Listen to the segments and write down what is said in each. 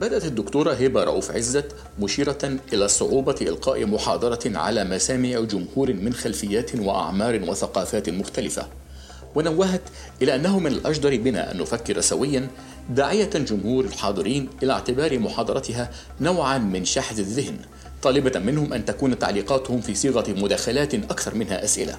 بدأت الدكتورة هبة رؤوف عزت مشيرة إلى صعوبة إلقاء محاضرة على مسامع جمهور من خلفيات وأعمار وثقافات مختلفة. ونوهت إلى أنه من الأجدر بنا أن نفكر سويا داعية جمهور الحاضرين إلى اعتبار محاضرتها نوعا من شحذ الذهن طالبة منهم أن تكون تعليقاتهم في صيغة مداخلات أكثر منها أسئلة.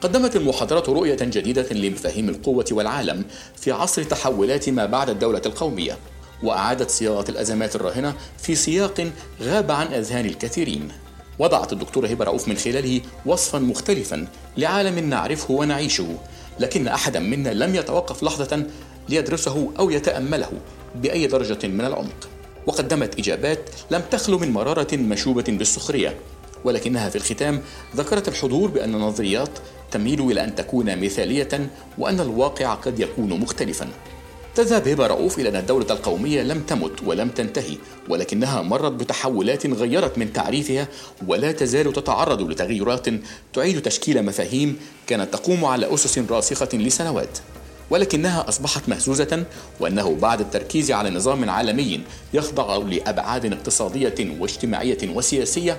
قدمت المحاضرة رؤية جديدة لمفاهيم القوة والعالم في عصر تحولات ما بعد الدولة القومية. وأعادت صياغة الأزمات الراهنة في سياق غاب عن أذهان الكثيرين. وضعت الدكتورة هبة رؤوف من خلاله وصفا مختلفا لعالم نعرفه ونعيشه لكن أحدا منا لم يتوقف لحظة ليدرسه أو يتأمله بأي درجة من العمق. وقدمت إجابات لم تخلو من مرارة مشوبة بالسخرية ولكنها في الختام ذكرت الحضور بأن النظريات تميل إلى أن تكون مثالية وأن الواقع قد يكون مختلفا. تذهب هبة رؤوف إلى أن الدولة القومية لم تمت ولم تنتهي ولكنها مرت بتحولات غيرت من تعريفها ولا تزال تتعرض لتغيرات تعيد تشكيل مفاهيم كانت تقوم على أسس راسخة لسنوات. ولكنها أصبحت مهزوزة وأنه بعد التركيز على نظام عالمي يخضع لأبعاد اقتصادية واجتماعية وسياسية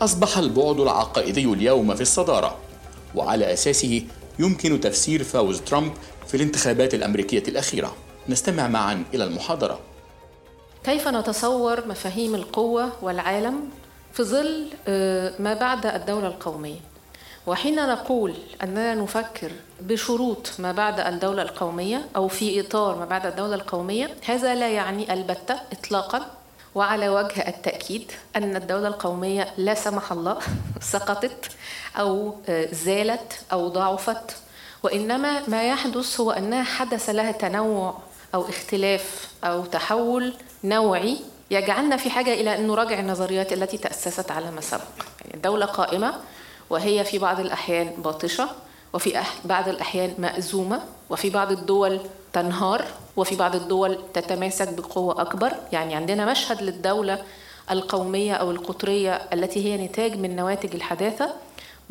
أصبح البعد العقائدي اليوم في الصدارة. وعلى أساسه يمكن تفسير فوز ترامب في الانتخابات الأمريكية الأخيرة. نستمع معا إلى المحاضرة. كيف نتصور مفاهيم القوة والعالم في ظل ما بعد الدولة القومية؟ وحين نقول أننا نفكر بشروط ما بعد الدولة القومية أو في إطار ما بعد الدولة القومية هذا لا يعني البتة إطلاقا. وعلى وجه التأكيد أن الدولة القومية لا سمح الله سقطت أو زالت أو ضعفت. وإنما ما يحدث هو أنها حدث لها تنوع أو اختلاف أو تحول نوعي يجعلنا في حاجة إلى أن نراجع النظريات التي تأسست على ما سبق. يعني الدولة قائمة وهي في بعض الأحيان باطشة وفي بعض الأحيان مأزومة وفي بعض الدول تنهار وفي بعض الدول تتماسك بقوة أكبر. يعني عندنا مشهد للدولة القومية أو القطرية التي هي نتاج من نواتج الحداثة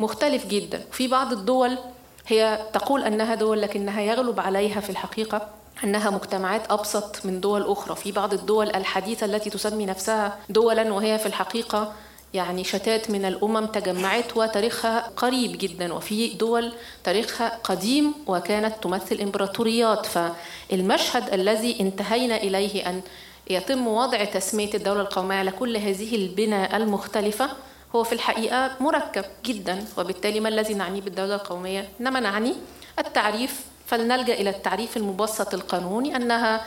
مختلف جدا. في بعض الدول هي تقول أنها دول لكنها يغلب عليها في الحقيقة أنها مجتمعات أبسط من دول أخرى. في بعض الدول الحديثة التي تسمي نفسها دولا وهي في الحقيقة يعني شتات من الأمم تجمعت وتاريخها قريب جدا. وفي دول تاريخها قديم وكانت تمثل إمبراطوريات. فالمشهد الذي انتهينا إليه أن يتم وضع تسمية الدولة القومية على كل هذه البنى المختلفة هو في الحقيقة مركب جدا. وبالتالي ما الذي نعنيه بالدولة القومية؟ إنما نعني التعريف فلنلجأ إلى التعريف المبسط القانوني أنها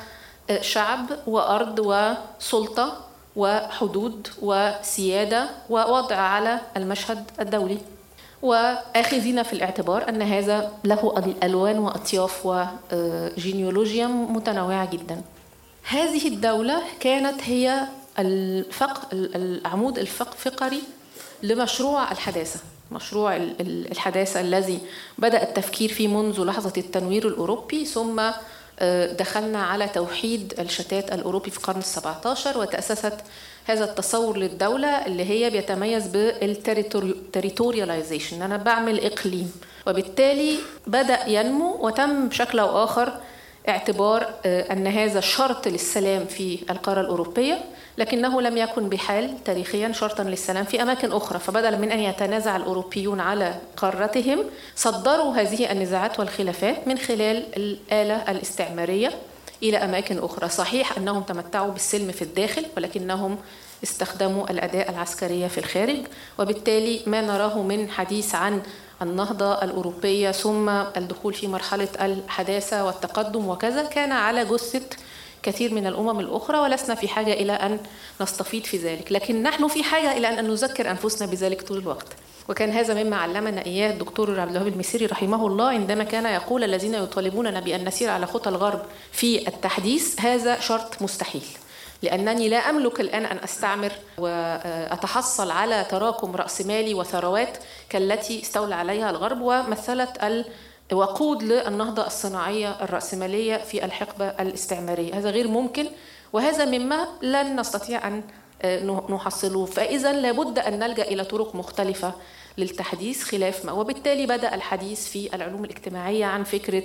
شعب وأرض وسلطة وحدود وسيادة ووضع على المشهد الدولي. وآخذين في الاعتبار أن هذا له ألوان وأطياف وجينيولوجيا متنوعة جدا. هذه الدولة كانت هي الفق العمود الفقري لمشروع الحداثة. مشروع الحداثة الذي بدأ التفكير فيه منذ لحظة التنوير الأوروبي ثم دخلنا على توحيد الشتات الأوروبي في القرن السبعة عشر وتأسست هذا التصور للدولة اللي هي بيتميز بالتريتورياليزيشن أن أنا بعمل إقليم. وبالتالي بدأ ينمو وتم بشكل أو آخر اعتبار أن هذا شرط للسلام في القارة الأوروبية لكنه لم يكن بحال تاريخيا شرطا للسلام في أماكن أخرى. فبدلا من أن يتنازع الأوروبيون على قارتهم صدروا هذه النزاعات والخلافات من خلال الآلة الاستعمارية إلى أماكن أخرى. صحيح أنهم تمتعوا بالسلم في الداخل ولكنهم استخدموا الأداء العسكرية في الخارج وبالتالي ما نراه من حديث عن النهضة الأوروبية ثم الدخول في مرحلة الحداثة والتقدم وكذا كان على جثة كثير من الأمم الأخرى ولسنا في حاجة إلى أن نستفيض في ذلك. لكن نحن في حاجة إلى أن نذكر أنفسنا بذلك طول الوقت. وكان هذا مما علمنا إياه الدكتور عبد الوهاب المسيري رحمه الله عندما كان يقول الذين يطالبوننا بأن نسير على خطى الغرب في التحديث هذا شرط مستحيل. لأنني لا أملك الآن أن أستعمر وأتحصل على تراكم رأسمالي وثروات كالتي استولى عليها الغرب ومثلت وقود للنهضة الصناعية الرأسمالية في الحقبة الاستعمارية. هذا غير ممكن وهذا مما لن نستطيع أن نحصله. فإذا لابد أن نلجأ إلى طرق مختلفة للتحديث خلاف ما وبالتالي بدأ الحديث في العلوم الاجتماعية عن فكرة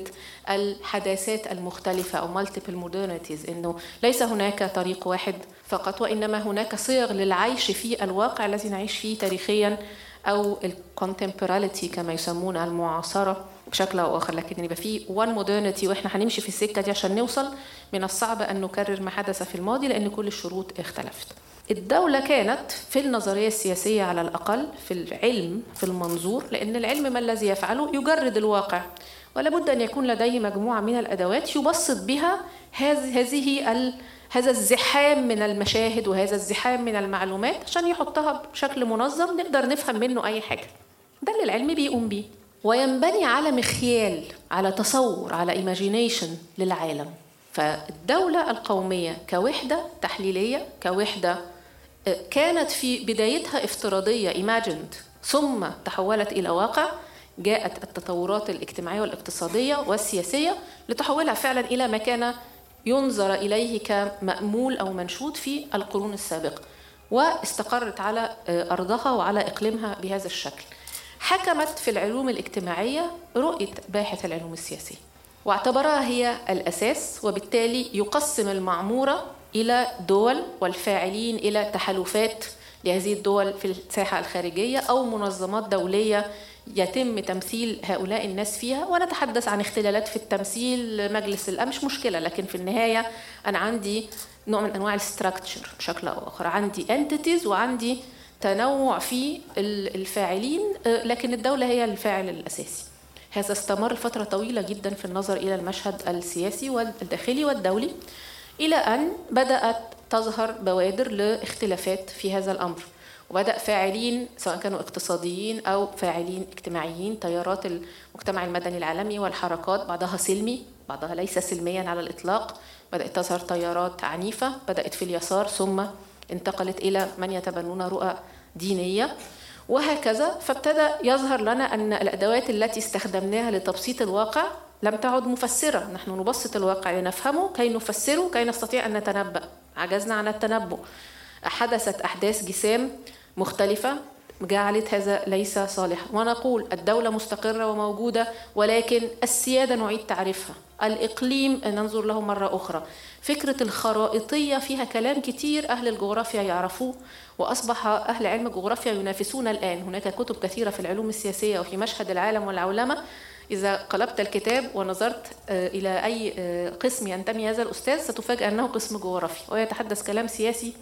الحداثات المختلفة أو multiple modernities إنه ليس هناك طريق واحد فقط وإنما هناك صيغ للعيش في الواقع الذي نعيش فيه تاريخيا أو ال contemporality كما يسمونها المعاصرة بشكل أو آخر لكن يبقى في one modernity وإحنا هنمشي في السكة دي عشان نوصل من الصعب أن نكرر ما حدث في الماضي لأن كل الشروط اختلفت. الدولة كانت في النظرية السياسية على الأقل في العلم في المنظور لأن العلم ما الذي يفعله يجرد الواقع ولا بد أن يكون لديه مجموعة من الأدوات يبسط بها هذه هذا الزحام من المشاهد وهذا الزحام من المعلومات عشان يحطها بشكل منظم نقدر نفهم منه أي حاجة. ده اللي العلم بيقوم بيه. وينبني على مخيال على تصور على ايماجينيشن للعالم. فالدولة القومية كوحدة تحليلية كوحدة كانت في بدايتها افتراضية imagined ثم تحولت إلى واقع جاءت التطورات الاجتماعية والاقتصادية والسياسية لتحولها فعلا إلى ما كان ينظر إليه كمأمول أو منشود في القرون السابقة واستقرت على آه، أرضها وعلى إقليمها بهذا الشكل. حكمت في العلوم الاجتماعية رؤية باحث العلوم السياسية واعتبرها هي الأساس وبالتالي يقسم المعمورة إلى دول والفاعلين إلى تحالفات لهذه الدول في الساحة الخارجية أو منظمات دولية يتم تمثيل هؤلاء الناس فيها. ونتحدث عن اختلالات في التمثيل مجلس الأمن مش مشكلة لكن في النهاية أنا عندي نوع من أنواع ال structure بشكل أو آخر. عندي entities وعندي تنوع في الفاعلين آه، لكن الدولة هي الفاعل الأساسي. هذا استمر فترة طويلة جدا في النظر إلى المشهد السياسي والداخلي والدولي. إلى أن بدأت تظهر بوادر لاختلافات في هذا الأمر وبدأ فاعلين سواء كانوا اقتصاديين أو فاعلين اجتماعيين تيارات المجتمع المدني العالمي والحركات بعضها سلمي بعضها ليس سلميا على الإطلاق. بدأت تظهر تيارات عنيفة بدأت في اليسار ثم انتقلت إلى من يتبنون رؤى دينية وهكذا. فابتدى يظهر لنا أن الأدوات التي استخدمناها لتبسيط الواقع لم تعد مفسرة. نحن نبسط الواقع لنفهمه كي نفسره كي نستطيع أن نتنبأ. عجزنا عن التنبؤ. حدثت أحداث جسام مختلفة. جعلت هذا ليس صالحا. ونقول الدولة مستقرة وموجودة ولكن السيادة نعيد تعريفها. الإقليم ننظر له مرة أخرى. فكرة الخرائطية فيها كلام كتير أهل الجغرافيا يعرفوه وأصبح أهل علم الجغرافيا ينافسون الآن. هناك كتب كثيرة في العلوم السياسية وفي مشهد العالم والعولمة. إذا قلبت الكتاب ونظرت آه، إلى أي آه، قسم ينتمي هذا الأستاذ ستفاجأ أنه قسم جغرافيا ويتحدث كلام سياسي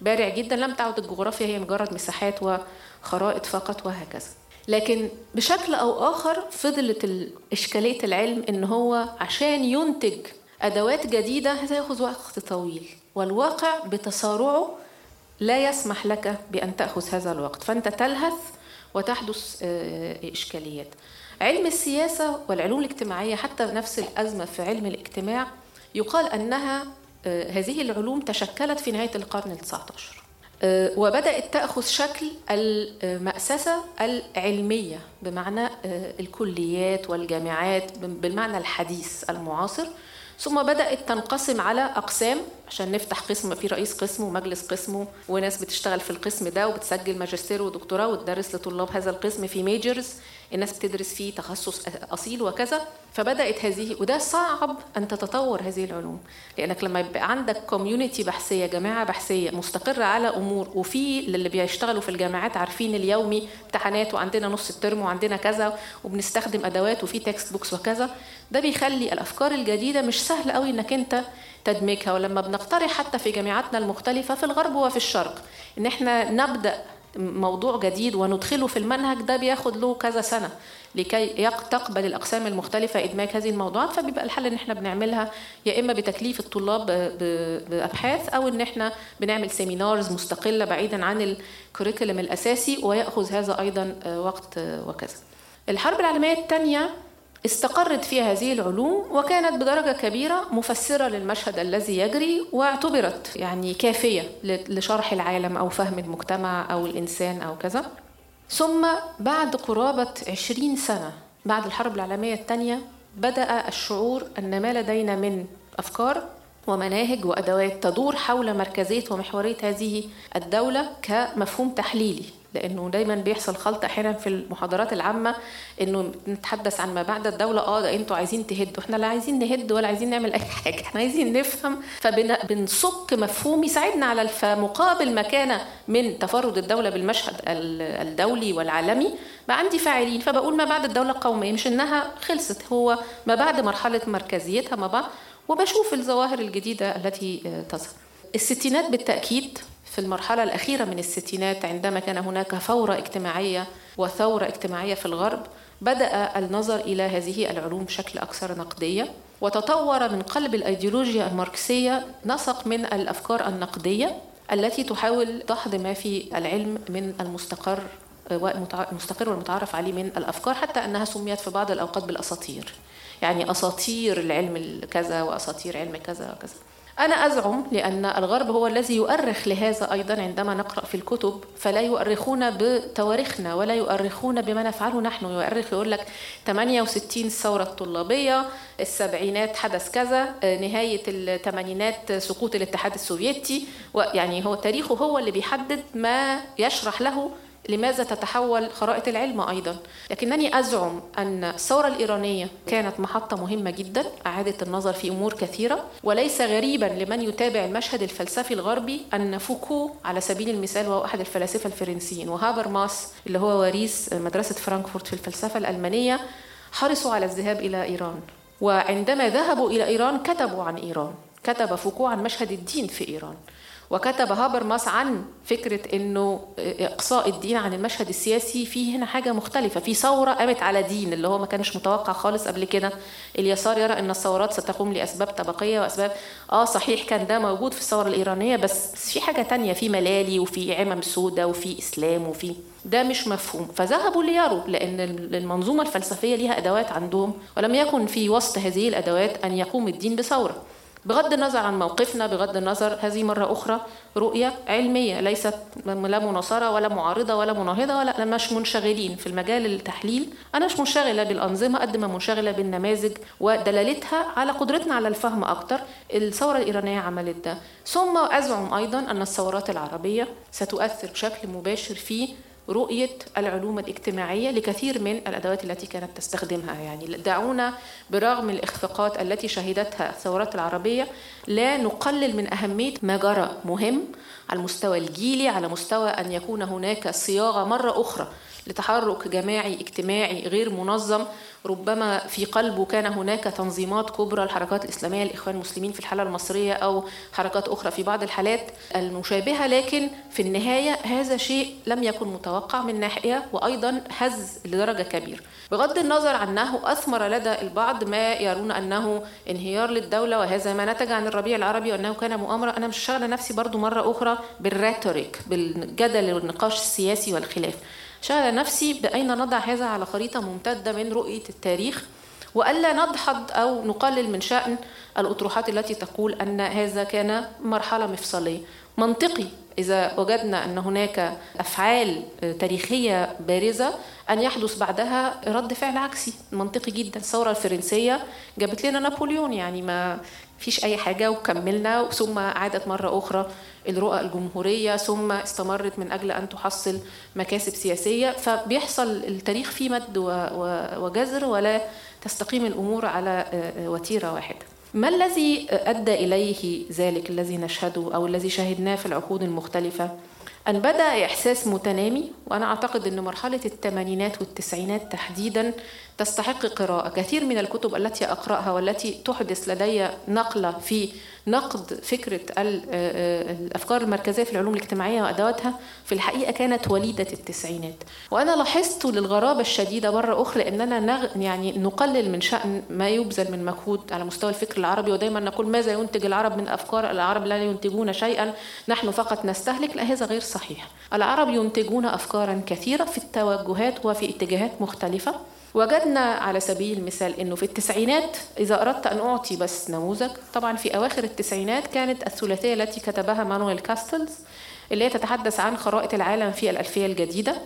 بارع جدا لم تعد الجغرافيا هي مجرد مساحات وخرائط فقط وهكذا. لكن بشكل أو آخر فضلت إشكالية العلم إن هو عشان ينتج أدوات جديدة هتاخذ وقت طويل والواقع بتسارعه لا يسمح لك بأن تأخذ هذا الوقت. فأنت تلهث وتحدث آه، إشكاليات. علم السياسة والعلوم الاجتماعية حتى نفس الأزمة في علم الاجتماع يقال أنها آه، هذه العلوم تشكلت في نهاية القرن التسعة عشر آه، وبدأت تأخذ شكل المأسسة العلمية بمعنى الكليات والجامعات بالمعنى الحديث المعاصر. ثم بدأت تنقسم على أقسام عشان نفتح قسم في رئيس قسم ومجلس قسم وناس بتشتغل في القسم ده وبتسجل ماجستير ودكتوراه وتدرس لطلاب هذا القسم في ميجرز الناس بتدرس فيه تخصص أصيل وكذا فبدأت هذه وده صعب أن تتطور هذه العلوم لأنك لما يبقى عندك community بحثية جماعة بحثية مستقرة على أمور وفي اللي بيشتغلوا في الجامعات عارفين اليومي امتحانات وعندنا نص الترم وعندنا كذا وبنستخدم أدوات وفي textbooks وكذا ده بيخلي الأفكار الجديدة مش سهل قوي إنك أنت تدمجها. ولما بنقترح حتى في جامعاتنا المختلفة في الغرب وفي الشرق إن إحنا نبدأ موضوع جديد وندخله في المنهج ده بياخد له كذا سنة لكي تقبل الأقسام المختلفة إدماج هذه الموضوعات. فبيبقى الحل إن إحنا بنعملها يا إما بتكليف الطلاب بأبحاث أو إن إحنا بنعمل سيمينارز مستقلة بعيدا عن الكوريكولم الأساسي ويأخذ هذا أيضا وقت وكذا. الحرب العالمية الثانية استقرت فيها هذه العلوم وكانت بدرجة كبيرة مفسرة للمشهد الذي يجري واعتبرت يعني كافية لشرح العالم أو فهم المجتمع أو الإنسان أو كذا. ثم بعد قرابة عشرين سنة بعد الحرب العالمية الثانية بدأ الشعور أن ما لدينا من أفكار ومناهج وأدوات تدور حول مركزية ومحورية هذه الدولة كمفهوم تحليلي. لأنه دايما بيحصل خلط أحيانا في المحاضرات العامة إنه نتحدث عن ما بعد الدولة آه ده أنتوا عايزين تهدوا. إحنا لا عايزين نهد ولا عايزين نعمل أي حاجة إحنا عايزين نفهم. فبنصك مفهوم يساعدنا على الف مقابل ما كان من تفرد الدولة بالمشهد الدولي والعالمي بقى عندي فاعلين. فبقول ما بعد الدولة القومية مش إنها خلصت هو ما بعد مرحلة مركزيتها ما بعد. وبشوف الظواهر الجديدة التي تظهر. الستينات بالتأكيد في المرحلة الأخيرة من الستينات عندما كان هناك فورة اجتماعية وثورة اجتماعية في الغرب بدأ النظر إلى هذه العلوم بشكل أكثر نقدية وتطور من قلب الأيديولوجيا الماركسية نسق من الأفكار النقدية التي تحاول دحض ما في العلم من المستقر المستقر والمتعارف عليه من الأفكار حتى أنها سميت في بعض الأوقات بالأساطير. يعني أساطير العلم كذا وأساطير علم كذا وكذا. أنا أزعم لأن الغرب هو الذي يؤرخ لهذا أيضا عندما نقرأ في الكتب فلا يؤرخون بتواريخنا ولا يؤرخون بما نفعله نحن. يؤرخ يقول لك 68 الثورة الطلابية السبعينات حدث كذا نهاية الثمانينات سقوط الاتحاد السوفيتي يعني هو تاريخه هو اللي بيحدد ما يشرح له لماذا تتحول خرائط العلم أيضا؟ لكنني أزعم أن الثورة الإيرانية كانت محطة مهمة جدا أعادت النظر في أمور كثيرة وليس غريبا لمن يتابع المشهد الفلسفي الغربي أن فوكو على سبيل المثال وهو أحد الفلاسفة الفرنسيين وهابرماس اللي هو وريث مدرسة فرانكفورت في الفلسفة الألمانية حرصوا على الذهاب إلى إيران. وعندما ذهبوا إلى إيران كتبوا عن إيران كتب فوكو عن مشهد الدين في إيران. وكتب هابرماس عن فكرة أنه إقصاء الدين عن المشهد السياسي في هنا حاجة مختلفة في ثورة قامت على دين اللي هو ما كانش متوقع خالص قبل كده. اليسار يرى أن الثورات ستقوم لأسباب طبقية وأسباب آه صحيح كان ده موجود في الثورة الإيرانية بس في حاجة تانية في ملالي وفي عمم سودة وفي إسلام وفي ده مش مفهوم. فذهبوا ليروا لأن المنظومة الفلسفية ليها أدوات عندهم ولم يكن في وسط هذه الأدوات أن يقوم الدين بثورة. بغض النظر عن موقفنا بغض النظر هذه مرة أخرى رؤية علمية ليست لا مناصرة ولا معارضة ولا مناهضة ولا مش منشغلين في المجال التحليل. أنا مش منشغلة بالأنظمة قد ما منشغلة بالنماذج ودلالتها على قدرتنا على الفهم أكتر. الثورة الإيرانية عملت ده. ثم أزعم أيضا أن الثورات العربية ستؤثر بشكل مباشر في رؤية العلوم الاجتماعية لكثير من الأدوات التي كانت تستخدمها. يعني دعونا برغم الإخفاقات التي شهدتها الثورات العربية لا نقلل من أهمية ما جرى مهم على المستوى الجيلي على مستوى أن يكون هناك صياغة مرة أخرى لتحرك جماعي اجتماعي غير منظم ربما في قلبه كان هناك تنظيمات كبرى الحركات الإسلامية الإخوان المسلمين في الحالة المصرية أو حركات أخرى في بعض الحالات المشابهة لكن في النهاية هذا شيء لم يكن متوقع من ناحية وأيضا هز لدرجة كبيرة. بغض النظر عنه أثمر لدى البعض ما يرون أنه انهيار للدولة وهذا ما نتج عن الربيع العربي وأنه كان مؤامرة. أنا مش شغلة نفسي برضو مرة أخرى بالريتوريك بالجدل والنقاش السياسي والخلاف. شغل نفسي بأين نضع هذا على خريطة ممتدة من رؤية التاريخ؟ وألا نضحض أو نقلل من شأن الأطروحات التي تقول أن هذا كان مرحلة مفصلية. منطقي إذا وجدنا أن هناك أفعال تاريخية بارزة أن يحدث بعدها رد فعل عكسي. منطقي جدا. الثورة الفرنسية جابت لنا نابليون يعني ما فيش أي حاجة وكملنا ثم عادت مرة أخرى الرؤى الجمهورية ثم استمرت من أجل أن تحصل مكاسب سياسية. فبيحصل التاريخ فيه مد وجزر ولا تستقيم الأمور على وتيرة واحدة. ما الذي أدى إليه ذلك الذي نشهده أو الذي شاهدناه في العقود المختلفة؟ أن بدأ إحساس متنامي وأنا أعتقد أن مرحلة الثمانينات والتسعينات تحديدا تستحق قراءة. كثير من الكتب التي أقرأها والتي تحدث لدي نقلة في نقد فكرة الأفكار المركزية في العلوم الاجتماعية وأدواتها في الحقيقة كانت وليدة التسعينات. وأنا لاحظت للغرابة الشديدة مرة أخرى أننا نغ يعني نقلل من شأن ما يبذل من مجهود على مستوى الفكر العربي ودايما نقول ماذا ينتج العرب من أفكار؟ العرب لا ينتجون شيئا نحن فقط نستهلك. لا هذا غير صحيح. العرب ينتجون أفكارا كثيرة في التوجهات وفي اتجاهات مختلفة. وجدنا على سبيل المثال إنه في التسعينات إذا أردت أن أعطي بس نموذج طبعا في أواخر التسعينات كانت الثلاثية التي كتبها مانويل كاستلز اللي هي تتحدث عن خرائط العالم في الألفية الجديدة.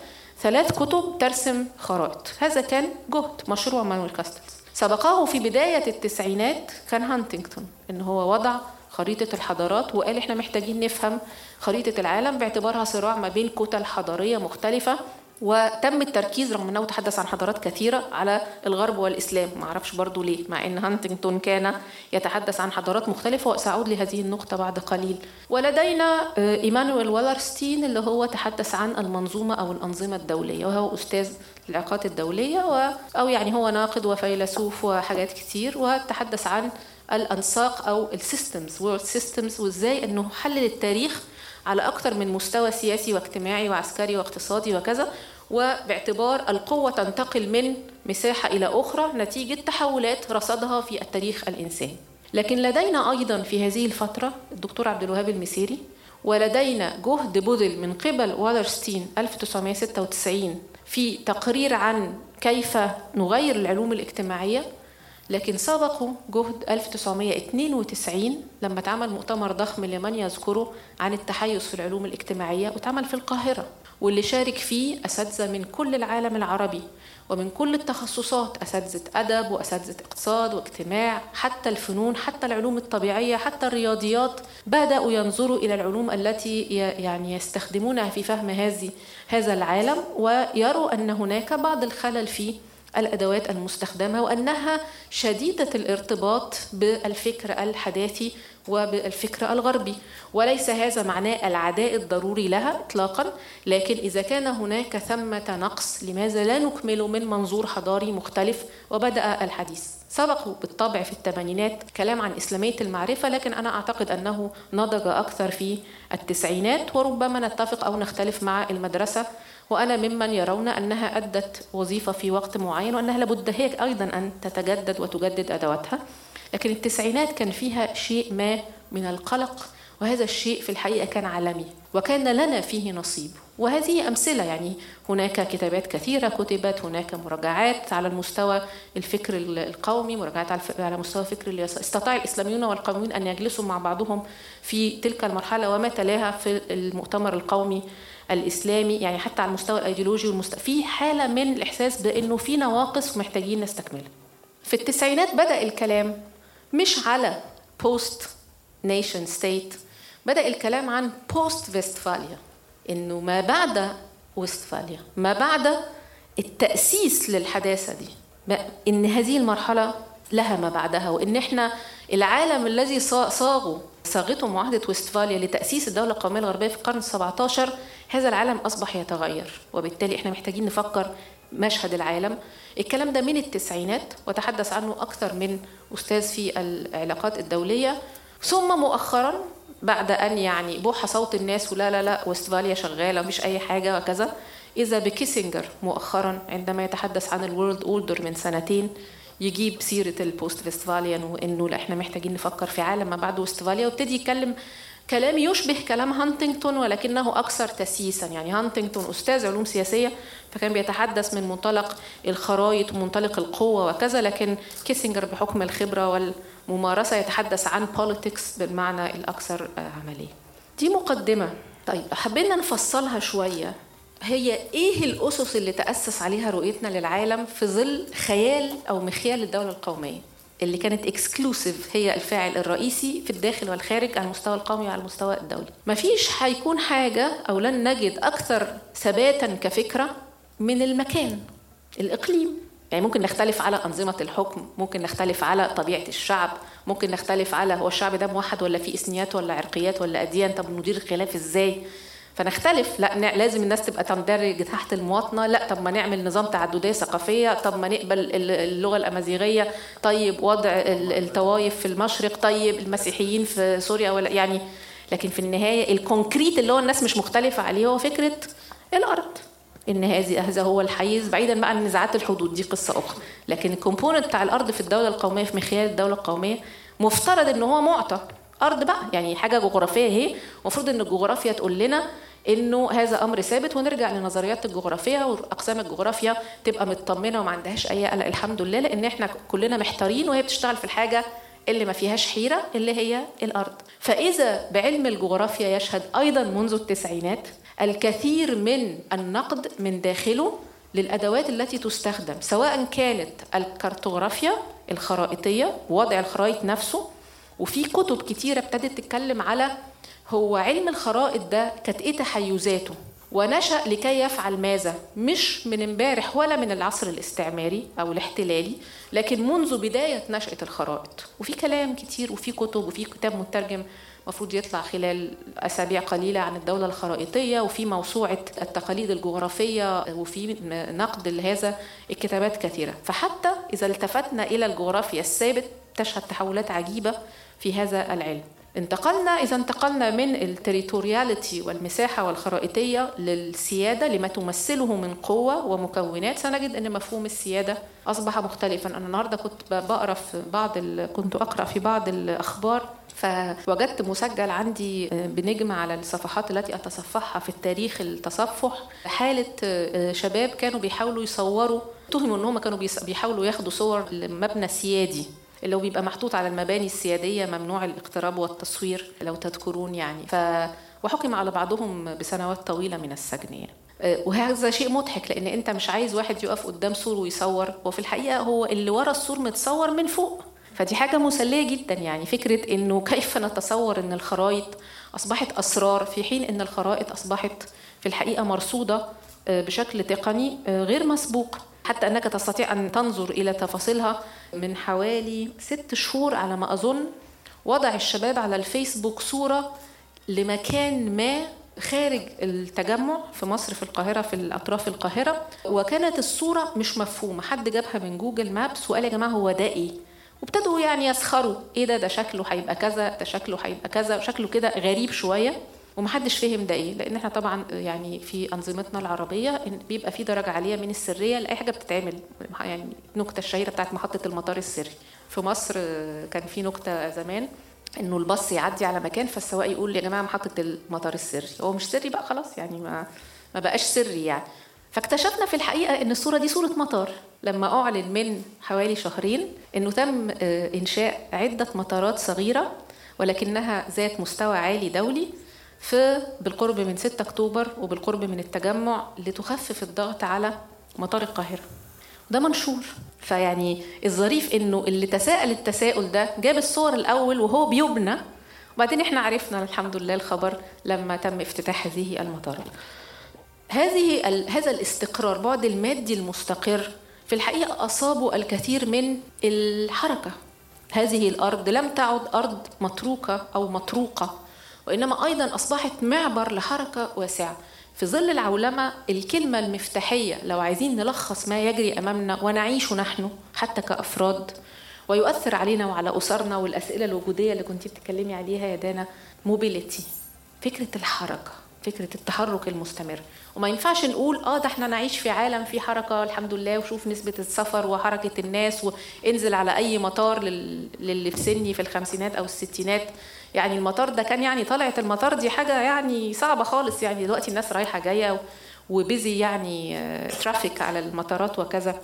ثلاث كتب ترسم خرائط. هذا كان جهد مشروع مانويل كاستلز. سبقه في بداية التسعينات كان هانتنجتون إن هو وضع خريطة الحضارات وقال إحنا محتاجين نفهم خريطة العالم باعتبارها صراع ما بين كتل حضارية مختلفة وتم التركيز رغم إنه تحدث عن حضارات كثيرة على الغرب والإسلام. ما أعرفش برضو ليه مع إن هانتنجتون كان يتحدث عن حضارات مختلفة وسأعود لهذه النقطة بعد قليل. ولدينا آه، إيمانويل والرستين اللي هو تحدث عن المنظومة أو الأنظمة الدولية وهو أستاذ العلاقات الدولية و أو يعني هو ناقد وفيلسوف وحاجات كتير وتحدث عن الأنساق أو ال systems world systems وإزاي إنه حلل التاريخ على أكثر من مستوى سياسي واجتماعي وعسكري واقتصادي وكذا. وباعتبار القوة تنتقل من مساحة إلى أخرى نتيجة تحولات رصدها في التاريخ الإنساني. لكن لدينا أيضا في هذه الفترة الدكتور عبد الوهاب المسيري ولدينا جهد بذل من قبل والرستين 1996 في تقرير عن كيف نغير العلوم الاجتماعية لكن سبقوا جهد 1992 لما اتعمل مؤتمر ضخم لمن يذكره عن التحيز في العلوم الاجتماعية واتعمل في القاهرة. واللي شارك فيه أساتذة من كل العالم العربي ومن كل التخصصات أساتذة أدب وأساتذة اقتصاد واجتماع حتى الفنون حتى العلوم الطبيعية حتى الرياضيات بدأوا ينظروا إلى العلوم التي يعني يستخدمونها في فهم هذه هذا العالم ويروا أن هناك بعض الخلل فيه الأدوات المستخدمة وأنها شديدة الارتباط بالفكر الحداثي وبالفكر الغربي. وليس هذا معناه العداء الضروري لها اطلاقا لكن إذا كان هناك ثمة نقص لماذا لا نكمل من منظور حضاري مختلف؟ وبدأ الحديث. سبقوا بالطبع في الثمانينات كلام عن إسلامية المعرفة لكن أنا أعتقد أنه نضج أكثر في التسعينات وربما نتفق أو نختلف مع المدرسة. وأنا ممن يرون أنها أدت وظيفة في وقت معين وأنها لابد هيك أيضا أن تتجدد وتجدد أدواتها. لكن التسعينات كان فيها شيء ما من القلق وهذا الشيء في الحقيقة كان عالمي وكان لنا فيه نصيب وهذه أمثلة يعني هناك كتابات كثيرة كتبت هناك مراجعات على المستوى الفكر القومي مراجعات على مستوى فكر اليسار استطاع الإسلاميون والقوميون أن يجلسوا مع بعضهم في تلك المرحلة وما تلاها في المؤتمر القومي الإسلامي يعني حتى على المستوى الأيديولوجي والمست... في حالة من الإحساس بأنه في نواقص ومحتاجين نستكملها. في التسعينات بدأ الكلام مش على post nation state بدأ الكلام عن post Westphalia إنه ما بعد وستفاليا ما بعد التأسيس للحداثة دي. إن هذه المرحلة لها ما بعدها. وإن إحنا العالم الذي صاغه صاغته معاهدة وستفاليا لتأسيس الدولة القومية الغربية في القرن ال17 هذا العالم أصبح يتغير. وبالتالي إحنا محتاجين نفكر مشهد العالم. الكلام ده من التسعينات وتحدث عنه أكثر من أستاذ في العلاقات الدولية. ثم مؤخرا بعد أن يعني بوح صوت الناس ولا لا لا وستفاليا شغالة مش أي حاجة وكذا إذا بكيسنجر مؤخرا عندما يتحدث عن الورلد أوردر من سنتين يجيب سيرة ال post Westphalian وإنه لا إحنا محتاجين نفكر في عالم ما بعد وستفاليا وابتدي يتكلم كلام يشبه كلام هانتنجتون ولكنه أكثر تسييسا يعني هانتنجتون أستاذ علوم سياسية فكان بيتحدث من منطلق الخرائط ومنطلق القوة وكذا لكن كيسنجر بحكم الخبرة والممارسة يتحدث عن politics بالمعنى الأكثر عملية. دي مقدمة. طيب حبينا نفصلها شوية. هي إيه الأسس اللي تأسس عليها رؤيتنا للعالم في ظل خيال أو مخيال الدولة القومية؟ اللي كانت اكسكلوسيف هي الفاعل الرئيسي في الداخل والخارج على المستوى القومي وعلى المستوى الدولي. مفيش هيكون حاجة أو لن نجد أكثر ثباتا كفكرة من المكان الإقليم. يعني ممكن نختلف على أنظمة الحكم ممكن نختلف على طبيعة الشعب ممكن نختلف على هو الشعب ده موحد ولا في إثنيات ولا عرقيات ولا أديان طب ندير الخلاف إزاي؟ فنختلف. لا لازم الناس تبقى تندرج تحت المواطنة. لا طب ما نعمل نظام تعددية ثقافية. طب ما نقبل اللغة الأمازيغية. طيب وضع الطوائف في المشرق. طيب المسيحيين في سوريا ولا يعني. لكن في النهاية ال concrete اللي هو الناس مش مختلفة عليه هو فكرة الأرض. إن هذه هذا هو الحيز بعيدا بقى عن نزاعات الحدود. دي قصة أخرى. لكن ال component بتاع الأرض في الدولة القومية في مخيال الدولة القومية مفترض إن هو معطى. ارض بقى. يعني حاجة جغرافية اهي. المفروض إن الجغرافيا تقول لنا إنه هذا أمر ثابت ونرجع لنظريات الجغرافيا وأقسام الجغرافيا تبقى مطمنة وما عندهاش أي قلق. الحمد لله لأن إحنا كلنا محتارين وهي بتشتغل في الحاجة اللي ما فيهاش حيرة اللي هي الأرض. فإذا بعلم الجغرافيا يشهد أيضا منذ التسعينات الكثير من النقد من داخله للأدوات التي تستخدم سواء كانت الكارتوغرافيا الخرائطية وضع الخرائط نفسه وفي كتب كتيرة ابتدت تتكلم على هو علم الخرائط ده كانت إيه تحيزاته؟ ونشأ لكي يفعل ماذا؟ مش من امبارح ولا من العصر الاستعماري أو الاحتلالي لكن منذ بداية نشأة الخرائط. وفي كلام كتير وفي كتب وفي كتاب مترجم المفروض يطلع خلال أسابيع قليلة عن الدولة الخرائطية وفي موسوعة التقاليد الجغرافية وفي نقد لهذا الكتابات كثيرة. فحتى إذا التفتنا إلى الجغرافيا الثابت تشهد تحولات عجيبة في هذا العلم. انتقلنا إذا انتقلنا من التريتورياليتي والمساحة والخرائطية للسيادة لما تمثله من قوة ومكونات. سنجد أن مفهوم السيادة أصبح مختلفا. أنا النهاردة كنت بقرأ في بعض كنت أقرأ في بعض الأخبار فوجدت مسجل عندي بنجمة على الصفحات التي أتصفحها في التاريخ التصفح. حالة شباب كانوا بيحاولوا يصوروا اتهموا إن هم كانوا بيحاولوا ياخدوا صور لمبنى سيادي. اللي هو بيبقى محطوط على المباني السيادية ممنوع الاقتراب والتصوير لو تذكرون يعني. ف وحكم على بعضهم بسنوات طويلة من السجن يعني. وهذا شيء مضحك لأن أنت مش عايز واحد يقف قدام سور ويصور وفي الحقيقة هو اللي ورا السور متصور من فوق. فدي حاجة مسلية جدا يعني فكرة إنه كيف نتصور إن الخرائط أصبحت أسرار في حين إن الخرائط أصبحت في الحقيقة مرصودة بشكل تقني غير مسبوق. حتى أنك تستطيع أن تنظر إلى تفاصيلها من حوالي ست شهور على ما أظن. وضع الشباب على الفيسبوك صورة لمكان ما خارج التجمع في مصر في القاهرة في الأطراف القاهرة. وكانت الصورة مش مفهومة. حد جابها من جوجل مابس وقال يا جماعة هو ده إيه؟ وابتدوا يعني يسخروا. إيه ده؟ ده شكله هيبقى كذا ده شكله هيبقى كذا شكله كده غريب شوية. ومحدش فهم ده إيه لأن إحنا طبعا يعني في أنظمتنا العربية بيبقى في درجة عالية من السرية لأي حاجة بتتعمل يعني النكته الشهيره بتاعت محطة المطار السري. في مصر كان في نكتة زمان إنه الباص يعدي على مكان فالسواق يقول يا جماعة محطة المطار السري. هو مش سري بقى خلاص يعني ما ما بقاش سري يعني. فاكتشفنا في الحقيقة إن الصورة دي صورة مطار. لما أعلن من حوالي شهرين إنه تم إنشاء عدة مطارات صغيرة ولكنها ذات مستوى عالي دولي في بالقرب من 6 أكتوبر وبالقرب من التجمع لتخفف الضغط على مطار القاهرة. ده منشور. فيعني الظريف إنه اللي تساءل التساؤل ده جاب الصور الأول وهو بيبنى. وبعدين إحنا عرفنا الحمد لله الخبر لما تم افتتاح هذه المطارات هذه هذا الاستقرار بعد المادي المستقر في الحقيقة اصابوا الكثير من الحركة. هذه الأرض لم تعد أرض متروكة أو مطروقه وإنما أيضا أصبحت معبر لحركة واسعة. في ظل العولمة الكلمة المفتاحية لو عايزين نلخص ما يجري أمامنا ونعيش نحن حتى كأفراد ويؤثر علينا وعلى أسرنا والأسئلة الوجودية اللي كنت بتتكلمي عليها يا دانا موبيليتي فكرة الحركة فكرة التحرك المستمر. وما ينفعش نقول آه ده إحنا نعيش في عالم فيه حركة الحمد لله وشوف نسبة السفر وحركة الناس وانزل على أي مطار للي في سني في الخمسينات أو الستينات. يعني المطار ده كان يعني طلعت المطار دي حاجة يعني صعبة خالص. يعني دلوقتي الناس رايحة جاية وبيزي يعني ترافيك على المطارات وكذا.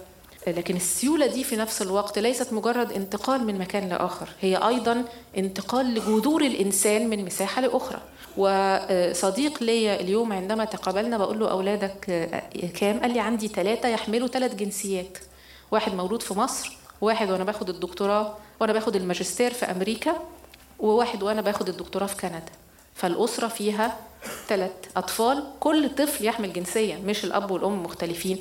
لكن السيولة دي في نفس الوقت ليست مجرد انتقال من مكان لآخر هي أيضا انتقال لجذور الإنسان من مساحة لأخرى. وصديق ليا اليوم عندما تقابلنا بقول له أولادك كام؟ قال لي عندي ثلاثة يحملوا ثلاث جنسيات واحد مولود في مصر واحد وأنا باخد الدكتوراه وأنا باخد الماجستير في أمريكا وواحد وأنا باخد الدكتوراه في كندا. فالأسرة فيها ثلاث أطفال كل طفل يحمل جنسيه مش الأب والأم مختلفين.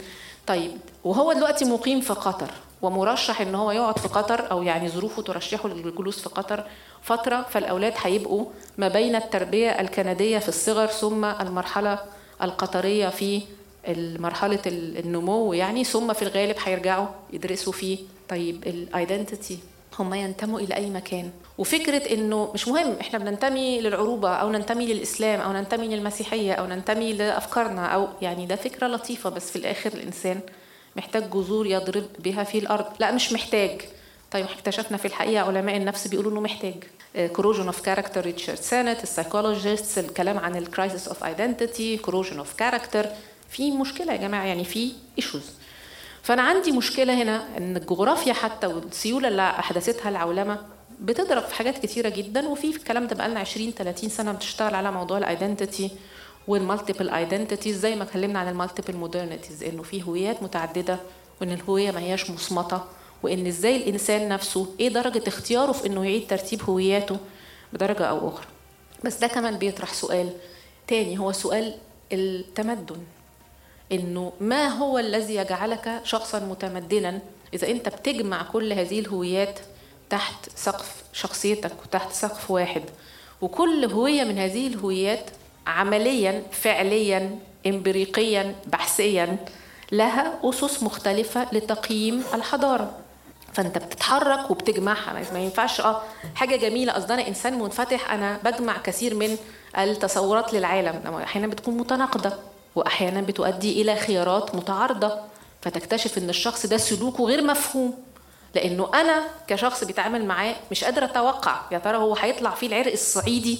طيب وهو دلوقتي مقيم في قطر ومرشح إن هو يقعد في قطر أو يعني ظروفه ترشحه للجلوس في قطر فترة فالأولاد هيبقوا ما بين التربية الكندية في الصغر ثم المرحلة القطرية في مرحله النمو يعني ثم في الغالب هيرجعوا يدرسوا فيه طيب ال identity هم ينتموا إلى أي مكان. وفكرة إنه مش مهم إحنا بننتمي للعروبة أو ننتمي للإسلام أو ننتمي للمسيحية أو ننتمي لأفكارنا أو يعني ده فكرة لطيفة بس في الآخر الإنسان محتاج جذور يضرب بها في الأرض. لا مش محتاج. طيب اكتشفنا في الحقيقة علماء النفس بيقولوا إنه محتاج. corrosion of character ريتشارد سينت ال psychologist الكلام عن ال crisis of identity corrosion of character في مشكلة يا جماعة يعني في issues فأنا عندي مشكلة هنا إن الجغرافيا حتى والسيولة اللي أحدثتها العولمة بتضرب في حاجات كتيرة جدا وفي الكلام ده بقالنا 20 30 سنة بتشتغل على موضوع ال identity وال multiple identities زي ما اتكلمنا عن ال multiple modernities إنه في هويات متعددة وإن الهوية ما هياش مصمتة وإن إزاي الإنسان نفسه إيه درجة اختياره في إنه يعيد ترتيب هوياته بدرجة أو أخرى. بس ده كمان بيطرح سؤال تاني هو سؤال التمدن. إنه ما هو الذي يجعلك شخصا متمدنا؟ إذا أنت بتجمع كل هذه الهويات تحت سقف شخصيتك وتحت سقف واحد وكل هوية من هذه الهويات عمليا فعليا امبريقيا بحثيا لها أسس مختلفة لتقييم الحضارة. فأنت بتتحرك وبتجمعها. ما ينفعش آه حاجة جميلة. أصل أنا إنسان منفتح أنا بجمع كثير من التصورات للعالم. أحيانا بتكون متناقضة. وأحيانا بتؤدي إلى خيارات متعارضة فتكتشف إن الشخص ده سلوكه غير مفهوم لأنه أنا كشخص بيتعامل معاه مش قادره أتوقع يا ترى هو هيطلع فيه العرق الصعيدي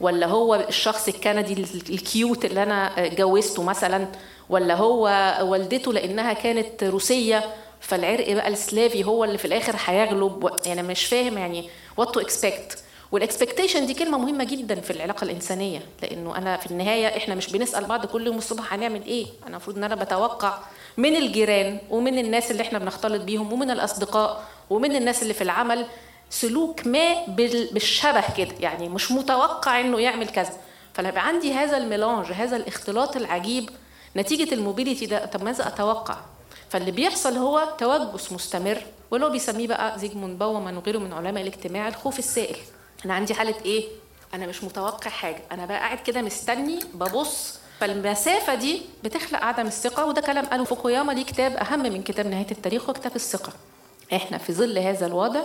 ولا هو الشخص الكندي الكيوت اللي أنا جوزته مثلا ولا هو والدته لأنها كانت روسية فالعرق بقى السلافي هو اللي في الآخر هيغلب يعني مش فاهم يعني what to expect وال expectation دي كلمة مهمة جدا في العلاقة الإنسانية لأنه أنا في النهاية إحنا مش بنسأل بعض كل يوم الصبح هنعمل إيه. أنا المفروض إن أنا بتوقع من الجيران ومن الناس اللي إحنا بنختلط بيهم ومن الأصدقاء ومن الناس اللي في العمل سلوك ما بالشكل ده يعني مش متوقع إنه يعمل كذا. فلما عندي هذا ال mélange هذا الاختلاط العجيب نتيجة الموبيليتي ده طب ماذا أتوقع؟ فاللي بيحصل هو توجس مستمر هو بيسميه بقى زيجموند باومان وغيره من علماء الاجتماع الخوف السائل. أنا عندي حالة إيه؟ أنا مش متوقع حاجة. أنا بقى قاعد كده مستني ببص. فالمسافة دي بتخلق عدم الثقة وده كلام قاله فوكوياما ليه كتاب أهم من كتاب نهاية التاريخ وكتاب الثقة. إحنا في ظل هذا الوضع